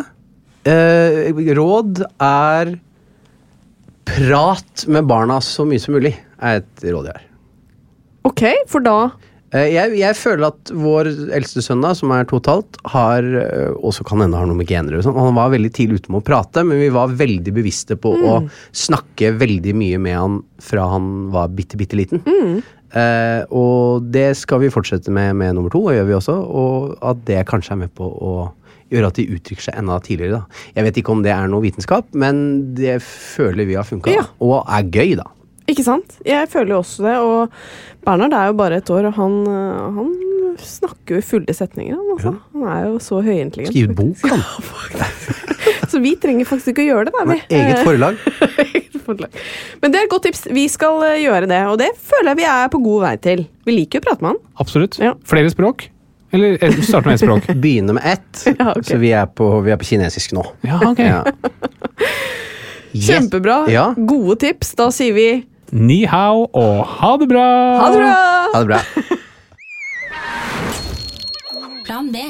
Eh, råd er Prat med barna så mye som mulig, er et råd jeg har. Ok, for da Eh, jeg, jeg føler at vår eldste sønn, som er to og et halvt, har og også kan hende har noe med gener og sånn. Han var veldig tidlig ute med å prate, men vi var veldig bevisste på å snakke veldig mye med han fra han var bitte, bitte liten. Eh, og det skal vi fortsette med med nummer to, og gjør vi også. Og at det kanskje er med på å gjøre at de uttrykker seg enda tidligere. da. Jeg vet ikke om det er noe vitenskap, men det føler vi har funka. Ja. Og er gøy, da. Ikke sant? Jeg føler jo også det. Og Bernhard er jo bare et år, og han, øh, han snakker jo i fulle setninger. Han, altså. han er jo så høyintelligent. ut bok, han. Så vi trenger faktisk ikke å gjøre det. Da, vi. Eget forlag. Eget forlag. Men det er et godt tips. Vi skal øh, gjøre det, og det føler jeg vi er på god vei til. Vi liker jo å prate med han. Absolutt. Ja. Flere språk? Eller eh, starte med ett språk? Begynne med ett. Ja, okay. Så vi er, på, vi er på kinesisk nå. Ja, ok. Ja. Yes. Kjempebra. Ja. Gode tips. Da sier vi Ni hao og ha det bra! ha det bra! Ha det bra. Plan B.